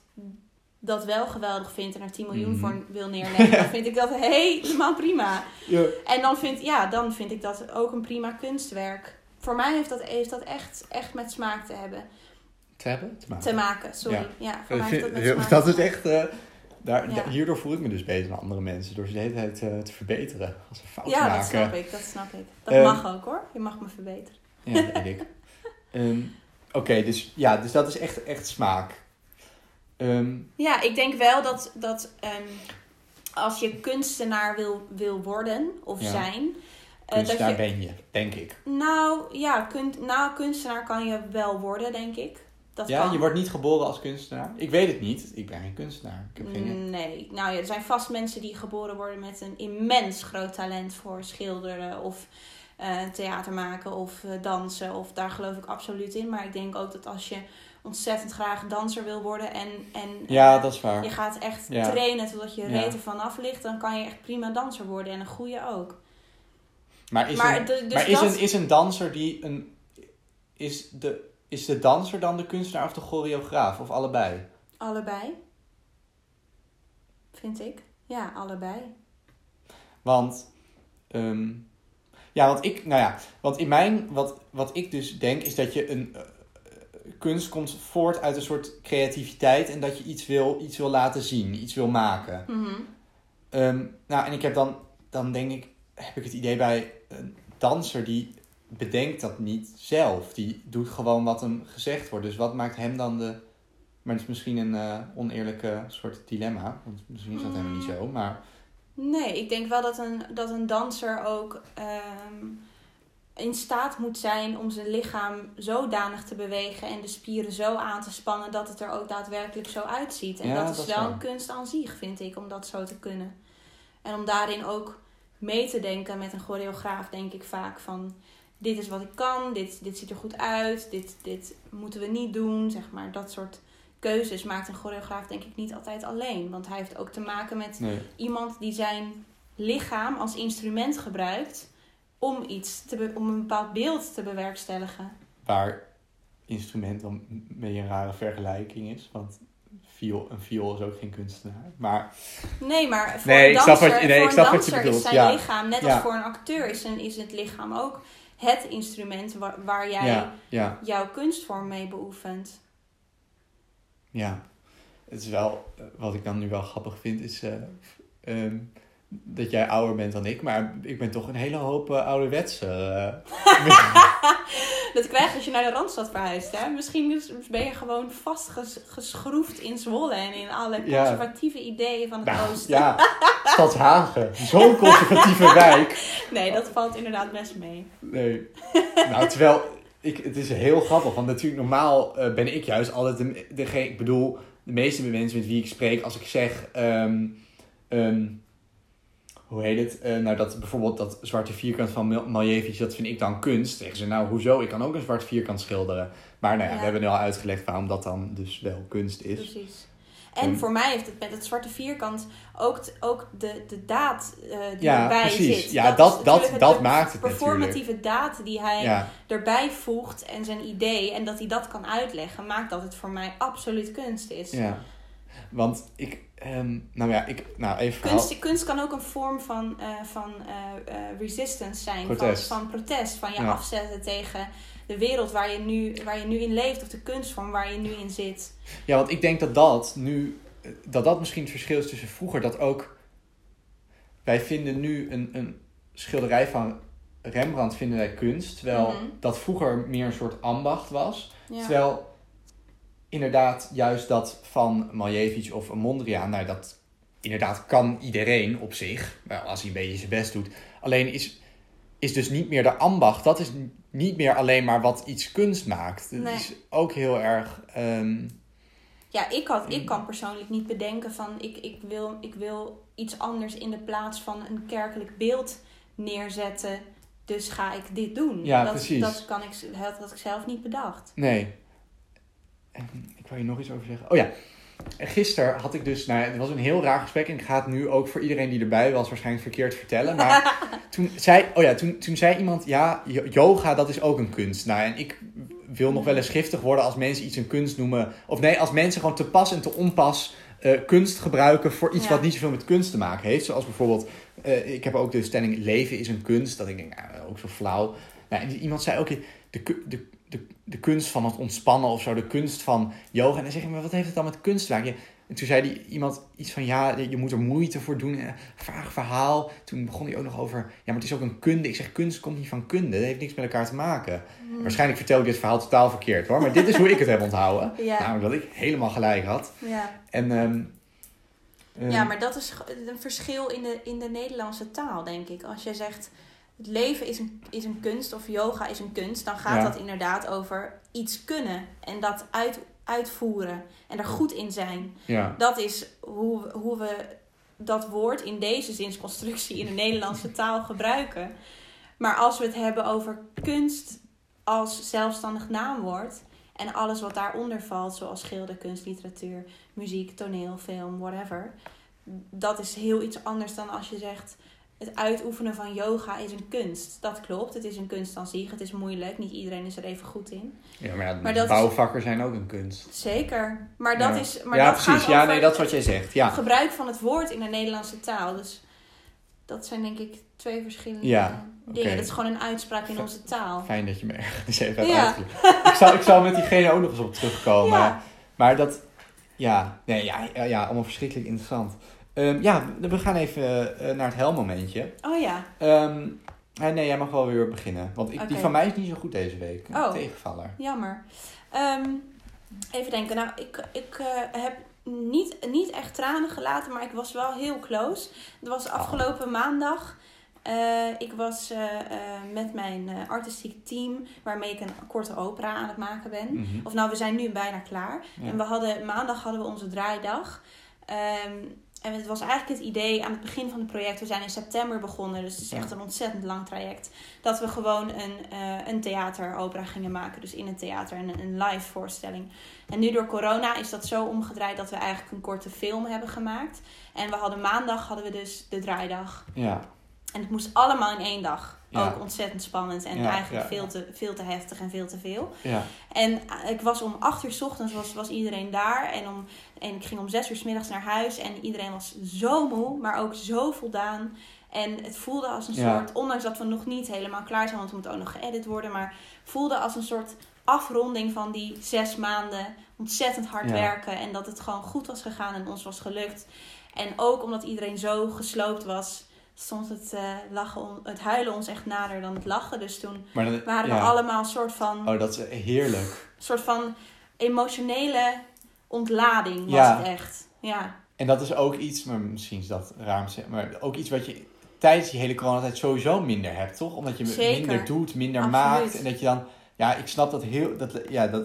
dat wel geweldig vindt en er 10 miljoen Mhm. voor wil neerleggen, dan vind ik dat helemaal prima. Ja. En dan vind, ja, dan vind ik dat ook een prima kunstwerk. Voor mij heeft dat, heeft dat echt, echt met smaak te hebben. Te hebben? Te maken. Te maken, sorry. Ja. Ja, voor Ik mij heeft vind- dat met smaak dat te is echt... eh, daar, Ja. da- hierdoor voel ik me dus beter dan andere mensen. Door ze de hele tijd eh, te verbeteren. Als we fouten Ja, maken. dat snap ik, dat snap ik. Dat Ehm, mag ook hoor. Je mag me verbeteren. Ja, dat weet ik. Ehm, Oké, dus, ja, dus dat is echt, echt smaak. Ehm, Ja, ik denk wel dat, dat ehm, als je kunstenaar wil, wil worden of Ja. zijn. eh, kunstenaar dat je, ben je, denk ik. nou ja, kun, nou, kunstenaar kan je wel worden, denk ik. Dat ja, kan. je wordt niet geboren als kunstenaar. Ik weet het niet. Ik ben geen kunstenaar. Ik heb geen... Nee, nou ja, er zijn vast mensen die geboren worden met een immens groot talent voor schilderen of eh, theater maken of eh, dansen. Of daar geloof ik absoluut in. Maar ik denk ook dat als je ontzettend graag danser wil worden en, en Ja, dat is waar. je gaat echt Ja. trainen totdat je reet ervan af ligt, dan kan je echt prima danser worden en een goede ook. Maar is, Maar een, dus maar is, dat- een, is een danser die een... Is de, is de danser dan de kunstenaar of de choreograaf? Of allebei? Allebei. Vind ik. Ja, allebei. Want... ehm, ja, want ik... Nou ja, want in mijn... Wat, wat ik dus denk is dat je een... eh, kunst komt voort uit een soort creativiteit en dat je iets wil, iets wil laten zien, iets wil maken. Mhm. Ehm, nou, en ik heb dan, dan denk ik, heb ik het idee bij een danser die bedenkt dat niet zelf. Die doet gewoon wat hem gezegd wordt. Dus wat maakt hem dan de. Maar het is misschien een eh, oneerlijke soort dilemma. Want misschien is dat helemaal niet zo. Maar Nee, ik denk wel dat een, dat een danser ook ehm, in staat moet zijn om zijn lichaam zodanig te bewegen en de spieren zo aan te spannen dat het er ook daadwerkelijk zo uitziet. En Ja, dat is dat wel een kunst aan zich, vind ik, om dat zo te kunnen. En om daarin ook mee te denken met een choreograaf, denk ik vaak van dit is wat ik kan, dit, dit ziet er goed uit, dit, dit moeten we niet doen, zeg maar. Dat soort keuzes maakt een choreograaf denk ik niet altijd alleen. Want hij heeft ook te maken met nee. iemand die zijn lichaam als instrument gebruikt om iets te om een bepaald beeld te bewerkstelligen. Waar instrument dan een beetje een rare vergelijking is. Want viool, een viool is ook geen kunstenaar. Maar Nee, maar voor Nee, een ik snap danser, wat je- nee, voor ik een snap wat je danser bedoelt, is zijn ja. lichaam, net Ja. als voor een acteur, is, een, is het lichaam ook het instrument waar, waar jij ja, ja, jouw kunstvorm mee beoefent. ja. Het is wel, eh, wat ik dan nu wel grappig vind, is eh, ehm, dat jij ouder bent dan ik. Maar ik ben toch een hele hoop eh, ouderwetse. eh, Dat krijg je als je naar de Randstad verhuist. Hè? Misschien is- ben je gewoon vastgeschroefd in Zwolle en in alle Ja. conservatieve ideeën van het Nou, oosten. ja, Stadshagen. Zo'n conservatieve wijk. Nee, dat valt inderdaad best mee. Nee. Nou, terwijl, ik, het is heel grappig. Want natuurlijk normaal eh, ben ik juist altijd de, degene... Ik bedoel, de meeste mensen met wie ik spreek, als ik zeg... ehm, ehm, hoe heet het? Eh, nou, dat bijvoorbeeld dat zwarte vierkant van Mal- Malevich, dat vind ik dan kunst. Zeggen ze, nou, hoezo? Ik kan ook een zwart vierkant schilderen. Maar nou ja, Ja. we hebben nu al uitgelegd waarom dat dan dus wel kunst is. Precies. En voor mij heeft het met het zwarte vierkant ook, ook de, de daad eh, die Ja, erbij precies. zit. Ja, is dat- dat- natuurlijk dat de maakt het performatieve daad die hij Ja, erbij voegt en zijn idee en dat hij dat kan uitleggen, maakt dat het voor mij absoluut kunst is. ja. Want ik, ehm, nou ja, ik, nou even verhaal. Kunst, kunst kan ook een vorm van, eh, van eh, resistance zijn, Protest. Van, van protest, van je Ja. afzetten tegen de wereld waar je, nu, waar je nu in leeft of de kunstvorm waar je nu in zit. Ja, want ik denk dat dat nu, dat dat misschien het verschil is tussen vroeger, dat ook, wij vinden nu een, een schilderij van Rembrandt vinden wij kunst, terwijl Mhm. dat vroeger meer een soort ambacht was. Ja. Terwijl inderdaad juist dat van Malevich of Mondriaan, nou dat inderdaad kan iedereen op zich, wel, als hij een beetje zijn best doet. Alleen is, is dus niet meer de ambacht, dat is niet meer alleen maar wat iets kunst maakt. Het Nee. is ook heel erg... ehm, Ja, ik, had, ik kan persoonlijk niet bedenken van ik, ik, wil, ik wil iets anders in de plaats van een kerkelijk beeld neerzetten. Dus ga ik dit doen. Ja, dat, precies. Dat, kan ik, dat had ik zelf niet bedacht. Nee. Ik wou je nog iets over zeggen. Oh ja. En Gisteren had ik dus, nou ja, het was een heel raar gesprek en ik ga het nu ook voor iedereen die erbij was waarschijnlijk verkeerd vertellen. Maar toen zei, oh ja, toen, toen zei iemand, ja, yoga dat is ook een kunst. Nou, en ik wil nog wel eens giftig worden als mensen iets een kunst noemen. Of nee, als mensen gewoon te pas en te onpas eh, kunst gebruiken voor iets Ja. wat niet zoveel met kunst te maken heeft. Zoals bijvoorbeeld, eh, ik heb ook de stelling leven is een kunst. Dat ik denk, nou, ook zo flauw. Nou, en iemand zei ook, de, de, de, de kunst van het ontspannen of zo, de kunst van yoga. En dan zeg ik, maar wat heeft het dan met kunst te maken? En toen zei die, iemand iets van, ja, je moet er moeite voor doen. Eh, Vaag verhaal. Toen begon hij ook nog over, ja, maar het is ook een kunde. Ik zeg, kunst komt niet van kunde. Dat heeft niks met elkaar te maken. Hmm. Waarschijnlijk vertel ik dit verhaal totaal verkeerd hoor. Maar dit is hoe ik het heb onthouden. Ja. Namelijk dat ik helemaal gelijk had. Ja. En, ehm, ehm, ja, maar dat is een verschil in de, in de Nederlandse taal, denk ik. Als je zegt het leven is een, is een kunst of yoga is een kunst, dan gaat Ja. dat inderdaad over iets kunnen en dat uit, uitvoeren en er goed in zijn. ja. Dat is hoe, hoe we dat woord in deze zinsconstructie in de Nederlandse taal gebruiken. Maar als we het hebben over kunst als zelfstandig naamwoord en alles wat daaronder valt, zoals schilderkunst, literatuur, muziek, toneel, film, whatever, dat is heel iets anders dan als je zegt. Het uitoefenen van yoga is een kunst. Dat klopt, het is een kunst aan zich. Het is moeilijk, niet iedereen is er even goed in. ja, maar, ja, Maar dat is- bouwvakken zijn ook een kunst. Zeker, maar dat ja. is. Maar ja, dat precies. Gaat Ja, nee, dat is wat jij zegt. Ja. gebruik van het woord in de Nederlandse taal. Dus dat zijn denk ik twee verschillende Ja, dingen. Dat is gewoon een uitspraak in onze taal. Fijn dat je me ergens even hebt Ja. Ik zal, ik zal met diegene ook nog eens op terugkomen. Ja. Maar dat, ja, nee, ja, ja, ja, allemaal verschrikkelijk interessant. Ehm, ja, we gaan even eh, naar het helmomentje. Oh ja, Ehm, eh, nee, jij mag wel weer beginnen. Want ik, die van mij is niet zo goed deze week. Oh. tegenvaller. jammer. Ehm, even denken. Nou, ik, ik eh, heb niet, niet echt tranen gelaten, maar ik was wel heel close. Het was afgelopen maandag. Ik was met mijn artistiek team, waarmee ik een korte opera aan het maken ben. Mhm. Of nou, we zijn nu bijna klaar. Ja. En we hadden, maandag hadden we onze draaidag. Ehm, en het was eigenlijk het idee aan het begin van het project. We zijn in september begonnen, dus het is echt een ontzettend lang traject. Dat we gewoon een, eh een theateropera gingen maken. Dus in het theater een, een live voorstelling. En nu door corona is dat zo omgedraaid dat we eigenlijk een korte film hebben gemaakt. En we hadden maandag hadden we dus de draaidag. Ja, En het moest allemaal in één dag. Ja. Ook ontzettend spannend en Ja, eigenlijk ja, veel, te, veel te heftig en veel te veel. ja, En eh, ik was om acht uur s ochtends was, was iedereen daar. En, om, en ik ging om zes uur s middags naar huis. En iedereen was zo moe, maar ook zo voldaan. En het voelde als een soort, ondanks dat we nog niet helemaal klaar zijn, want we moeten ook nog geëdit worden. Maar voelde als een soort afronding van die zes maanden ontzettend hard werken. En dat het gewoon goed was gegaan en ons was gelukt. En ook omdat iedereen zo gesloopt was, stond het, eh, lachen, on- het huilen ons echt nader dan het lachen. Dus toen maar waren ja. we allemaal een soort van Oh, dat is heerlijk. soort van emotionele ontlading was Ja. het echt. Ja, En dat is ook iets, maar misschien is dat zeggen, maar ook iets wat je tijdens die hele coronatijd sowieso minder hebt, toch? Omdat je Zeker. minder doet, minder Absoluut. maakt. En dat je dan, ja, ik snap dat heel, dat, ja, dat,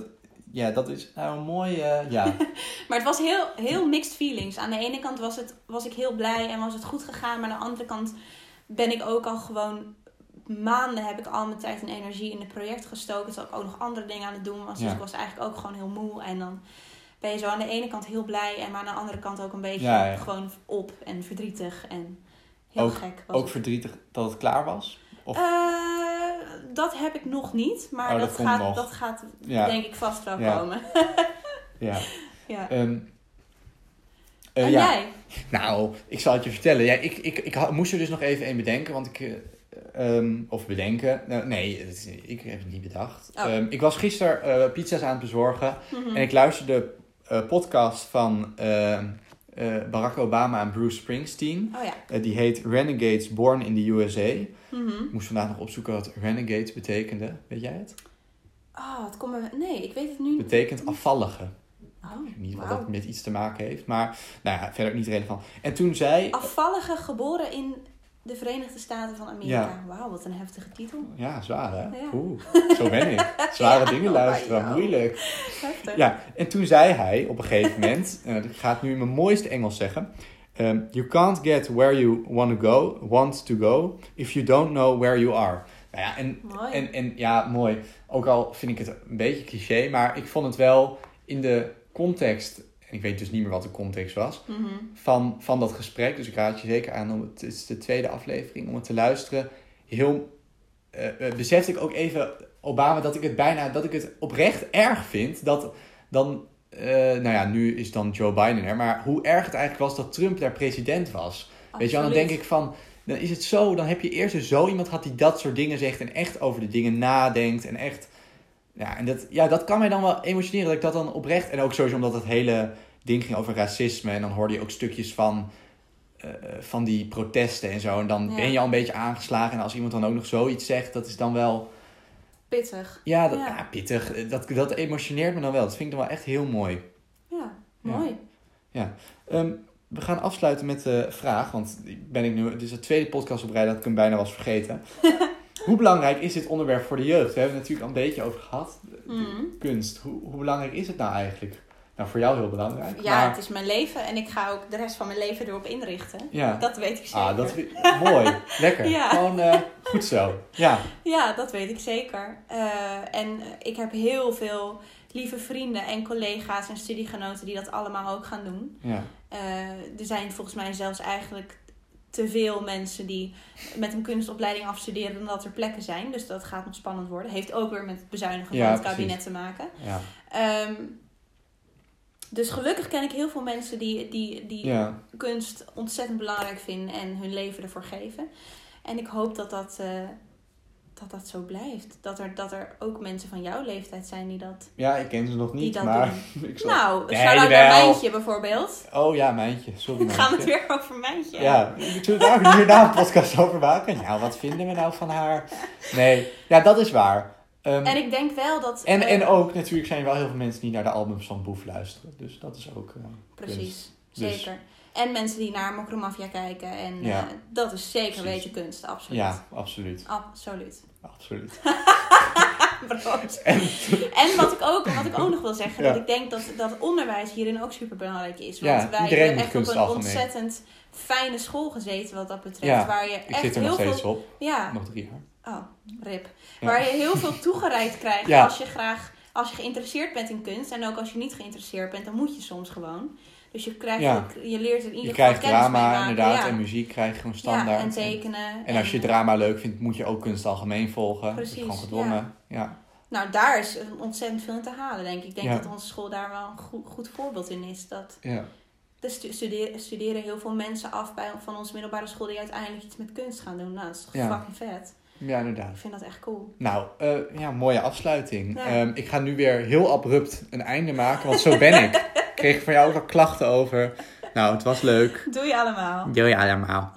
ja, dat is nou een mooi, eh, ja. Maar het was heel, heel mixed feelings. Aan de ene kant was, het, was ik heel blij en was het goed gegaan. Maar aan de andere kant ben ik ook al gewoon... Maanden heb ik al mijn tijd en energie in het project gestoken. Terwijl ik ook nog andere dingen aan het doen was. Dus ik was eigenlijk ook gewoon heel moe. En dan ben je zo aan de ene kant heel blij. En maar aan de andere kant ook een beetje Ja, ja. gewoon op en verdrietig. En heel Ook- gek was Ook het. verdrietig dat het klaar was? Of, Eh, dat heb ik nog niet. Maar Oh, dat gaat, nog. dat gaat ja, denk ik vast wel Ja. komen. ja. ja. Ehm, eh, en ja. jij? Nou, ik zal het je vertellen. Ja, ik, ik, ik moest er dus nog even een bedenken, want ik... eh, ehm, of bedenken. Nou, nee, is- ik heb het niet bedacht. Oh. Ehm, ik was gisteren eh, pizza's aan het bezorgen. Mhm. En ik luisterde de eh, podcast van Barack Obama en Bruce Springsteen. Oh ja. Die heet Renegades Born in the USA. Mhm. Ik moest vandaag nog opzoeken wat Renegades betekende. Weet jij het? Oh, het komt me... Nee, ik weet het nu niet. Betekent afvallige. Oh, Ik weet niet wat wauw. dat met iets te maken heeft. Maar nou ja, verder niet relevant. En toen zei... Afvallige geboren in de Verenigde Staten van Amerika. Ja. Wauw, wat een heftige titel. Ja, zwaar hè? Ja. Oeh, zo ben ik. Zware Ja, dingen luisteren, moeilijk. Heftig. Ja, en toen zei hij op een gegeven moment, en ik ga het nu in mijn mooiste Engels zeggen. Ehm, you can't get where you want to go, want to go, if you don't know where you are. Nou ja, en, Mooi. en, en ja, mooi. Ook al vind ik het een beetje cliché, maar ik vond het wel in de context, en ik weet dus niet meer wat de context was, Mhm. van, van dat gesprek. Dus ik raad je zeker aan om het, het is de tweede aflevering, om het te luisteren. Heel eh, besefte ik ook even Obama dat ik het bijna, dat ik het oprecht erg vind dat dan, eh, nou ja, nu is dan Joe Biden er, maar hoe erg het eigenlijk was dat Trump daar president was. Weet je wel, dan denk ik van, dan is het zo, dan heb je eerst dus zo iemand gehad die dat soort dingen zegt en echt over de dingen nadenkt en echt, ja, en dat, ja, dat kan mij dan wel emotioneren dat ik dat dan oprecht, en ook sowieso omdat het hele ding ging over racisme en dan hoorde je ook stukjes van, eh, van die protesten en zo en dan Ja. ben je al een beetje aangeslagen en als iemand dan ook nog zoiets zegt, dat is dan wel, Pittig. ja, dat, Ja. ja. pittig, dat, dat emotioneert me dan wel, dat vind ik dan wel echt heel mooi. Ja, Ja. mooi. Ehm, we gaan afsluiten met de vraag, want ben ik nu, het is de tweede podcast op rij dat ik hem bijna was vergeten. hoe belangrijk is dit onderwerp voor de jeugd? We hebben het natuurlijk al een beetje over gehad. De- Mhm. Kunst, hoe, hoe belangrijk is het nou eigenlijk? Nou, voor jou heel belangrijk. Ja, maar, het is mijn leven en ik ga ook de rest van mijn leven erop inrichten. ja. Dat weet ik zeker. Ah, dat mooi. Lekker. Ja. Gewoon eh, goed zo. Ja. Ja, dat weet ik zeker. Eh, en ik heb heel veel lieve vrienden en collega's en studiegenoten die dat allemaal ook gaan doen. ja. Eh, er zijn volgens mij zelfs eigenlijk te veel mensen die met een kunstopleiding afstuderen dan dat er plekken zijn. Dus dat gaat nog spannend worden. Heeft ook weer met het bezuinigen Ja, van het precies. kabinet te maken. Ja. Ehm, dus gelukkig ken ik heel veel mensen die, die, die ja. kunst ontzettend belangrijk vinden en hun leven ervoor geven. En ik hoop dat dat, eh, dat, dat zo blijft. Dat er, dat er ook mensen van jouw leeftijd zijn die dat. Ja, ik ken ze nog niet, maar... ik zal... Nou, Nee, shout-out naar. Mijntje bijvoorbeeld. Oh ja, Mijntje. Sorry, We gaan het weer over Mijntje. Ja, zullen we daar hierna een podcast over maken? Nou, wat vinden we nou van haar? Nee, ja, dat is waar. Ehm, En ik denk wel dat. En, eh, en ook, natuurlijk zijn er wel heel veel mensen die naar de albums van Boef luisteren. Dus dat is ook eh, kunst. Precies, Dus- zeker. En mensen die naar Mokromafia kijken. En Ja. eh, dat is zeker Precies. weten kunst, absoluut. Ja, absoluut. Absoluut. Absoluut. En, En wat ik ook, wat ik ook nog wil zeggen, Ja. dat ik denk dat, dat onderwijs hierin ook super belangrijk is. Ja, Want wij hebben echt op een algemeen. ontzettend fijne school gezeten wat dat betreft. Waar je ik echt zit er heel nog veel. steeds op. Ja, Nog drie jaar. Oh, rip. Ja. Waar je heel veel toegereikt krijgt Ja. als je graag, als je geïnteresseerd bent in kunst. En ook als je niet geïnteresseerd bent, dan moet je soms gewoon. Dus je, krijgt, Ja. je leert er in Je ieder geval krijgt kennis mee drama inderdaad en muziek krijg je gewoon standaard. Ja, en tekenen. En als je drama leuk vindt, moet je ook kunst algemeen volgen. Dat is Precies, gewoon gedwongen. Ja. Nou, daar is ontzettend veel in te halen, denk ik. Ik denk Ja. dat onze school daar wel een goed, goed voorbeeld in is. Dat Ja. er stu- studeren, studeren heel veel mensen af bij, van onze middelbare school die uiteindelijk iets met kunst gaan doen. Nou, dat is toch Ja. fucking vet. Ja, inderdaad. Ik vind dat echt cool. Nou, eh, ja, mooie afsluiting. Ja. Ehm, ik ga nu weer heel abrupt een einde maken, want zo ben ik. Ik kreeg van jou ook al klachten over. Nou, het was leuk. Doe je allemaal. Doei allemaal.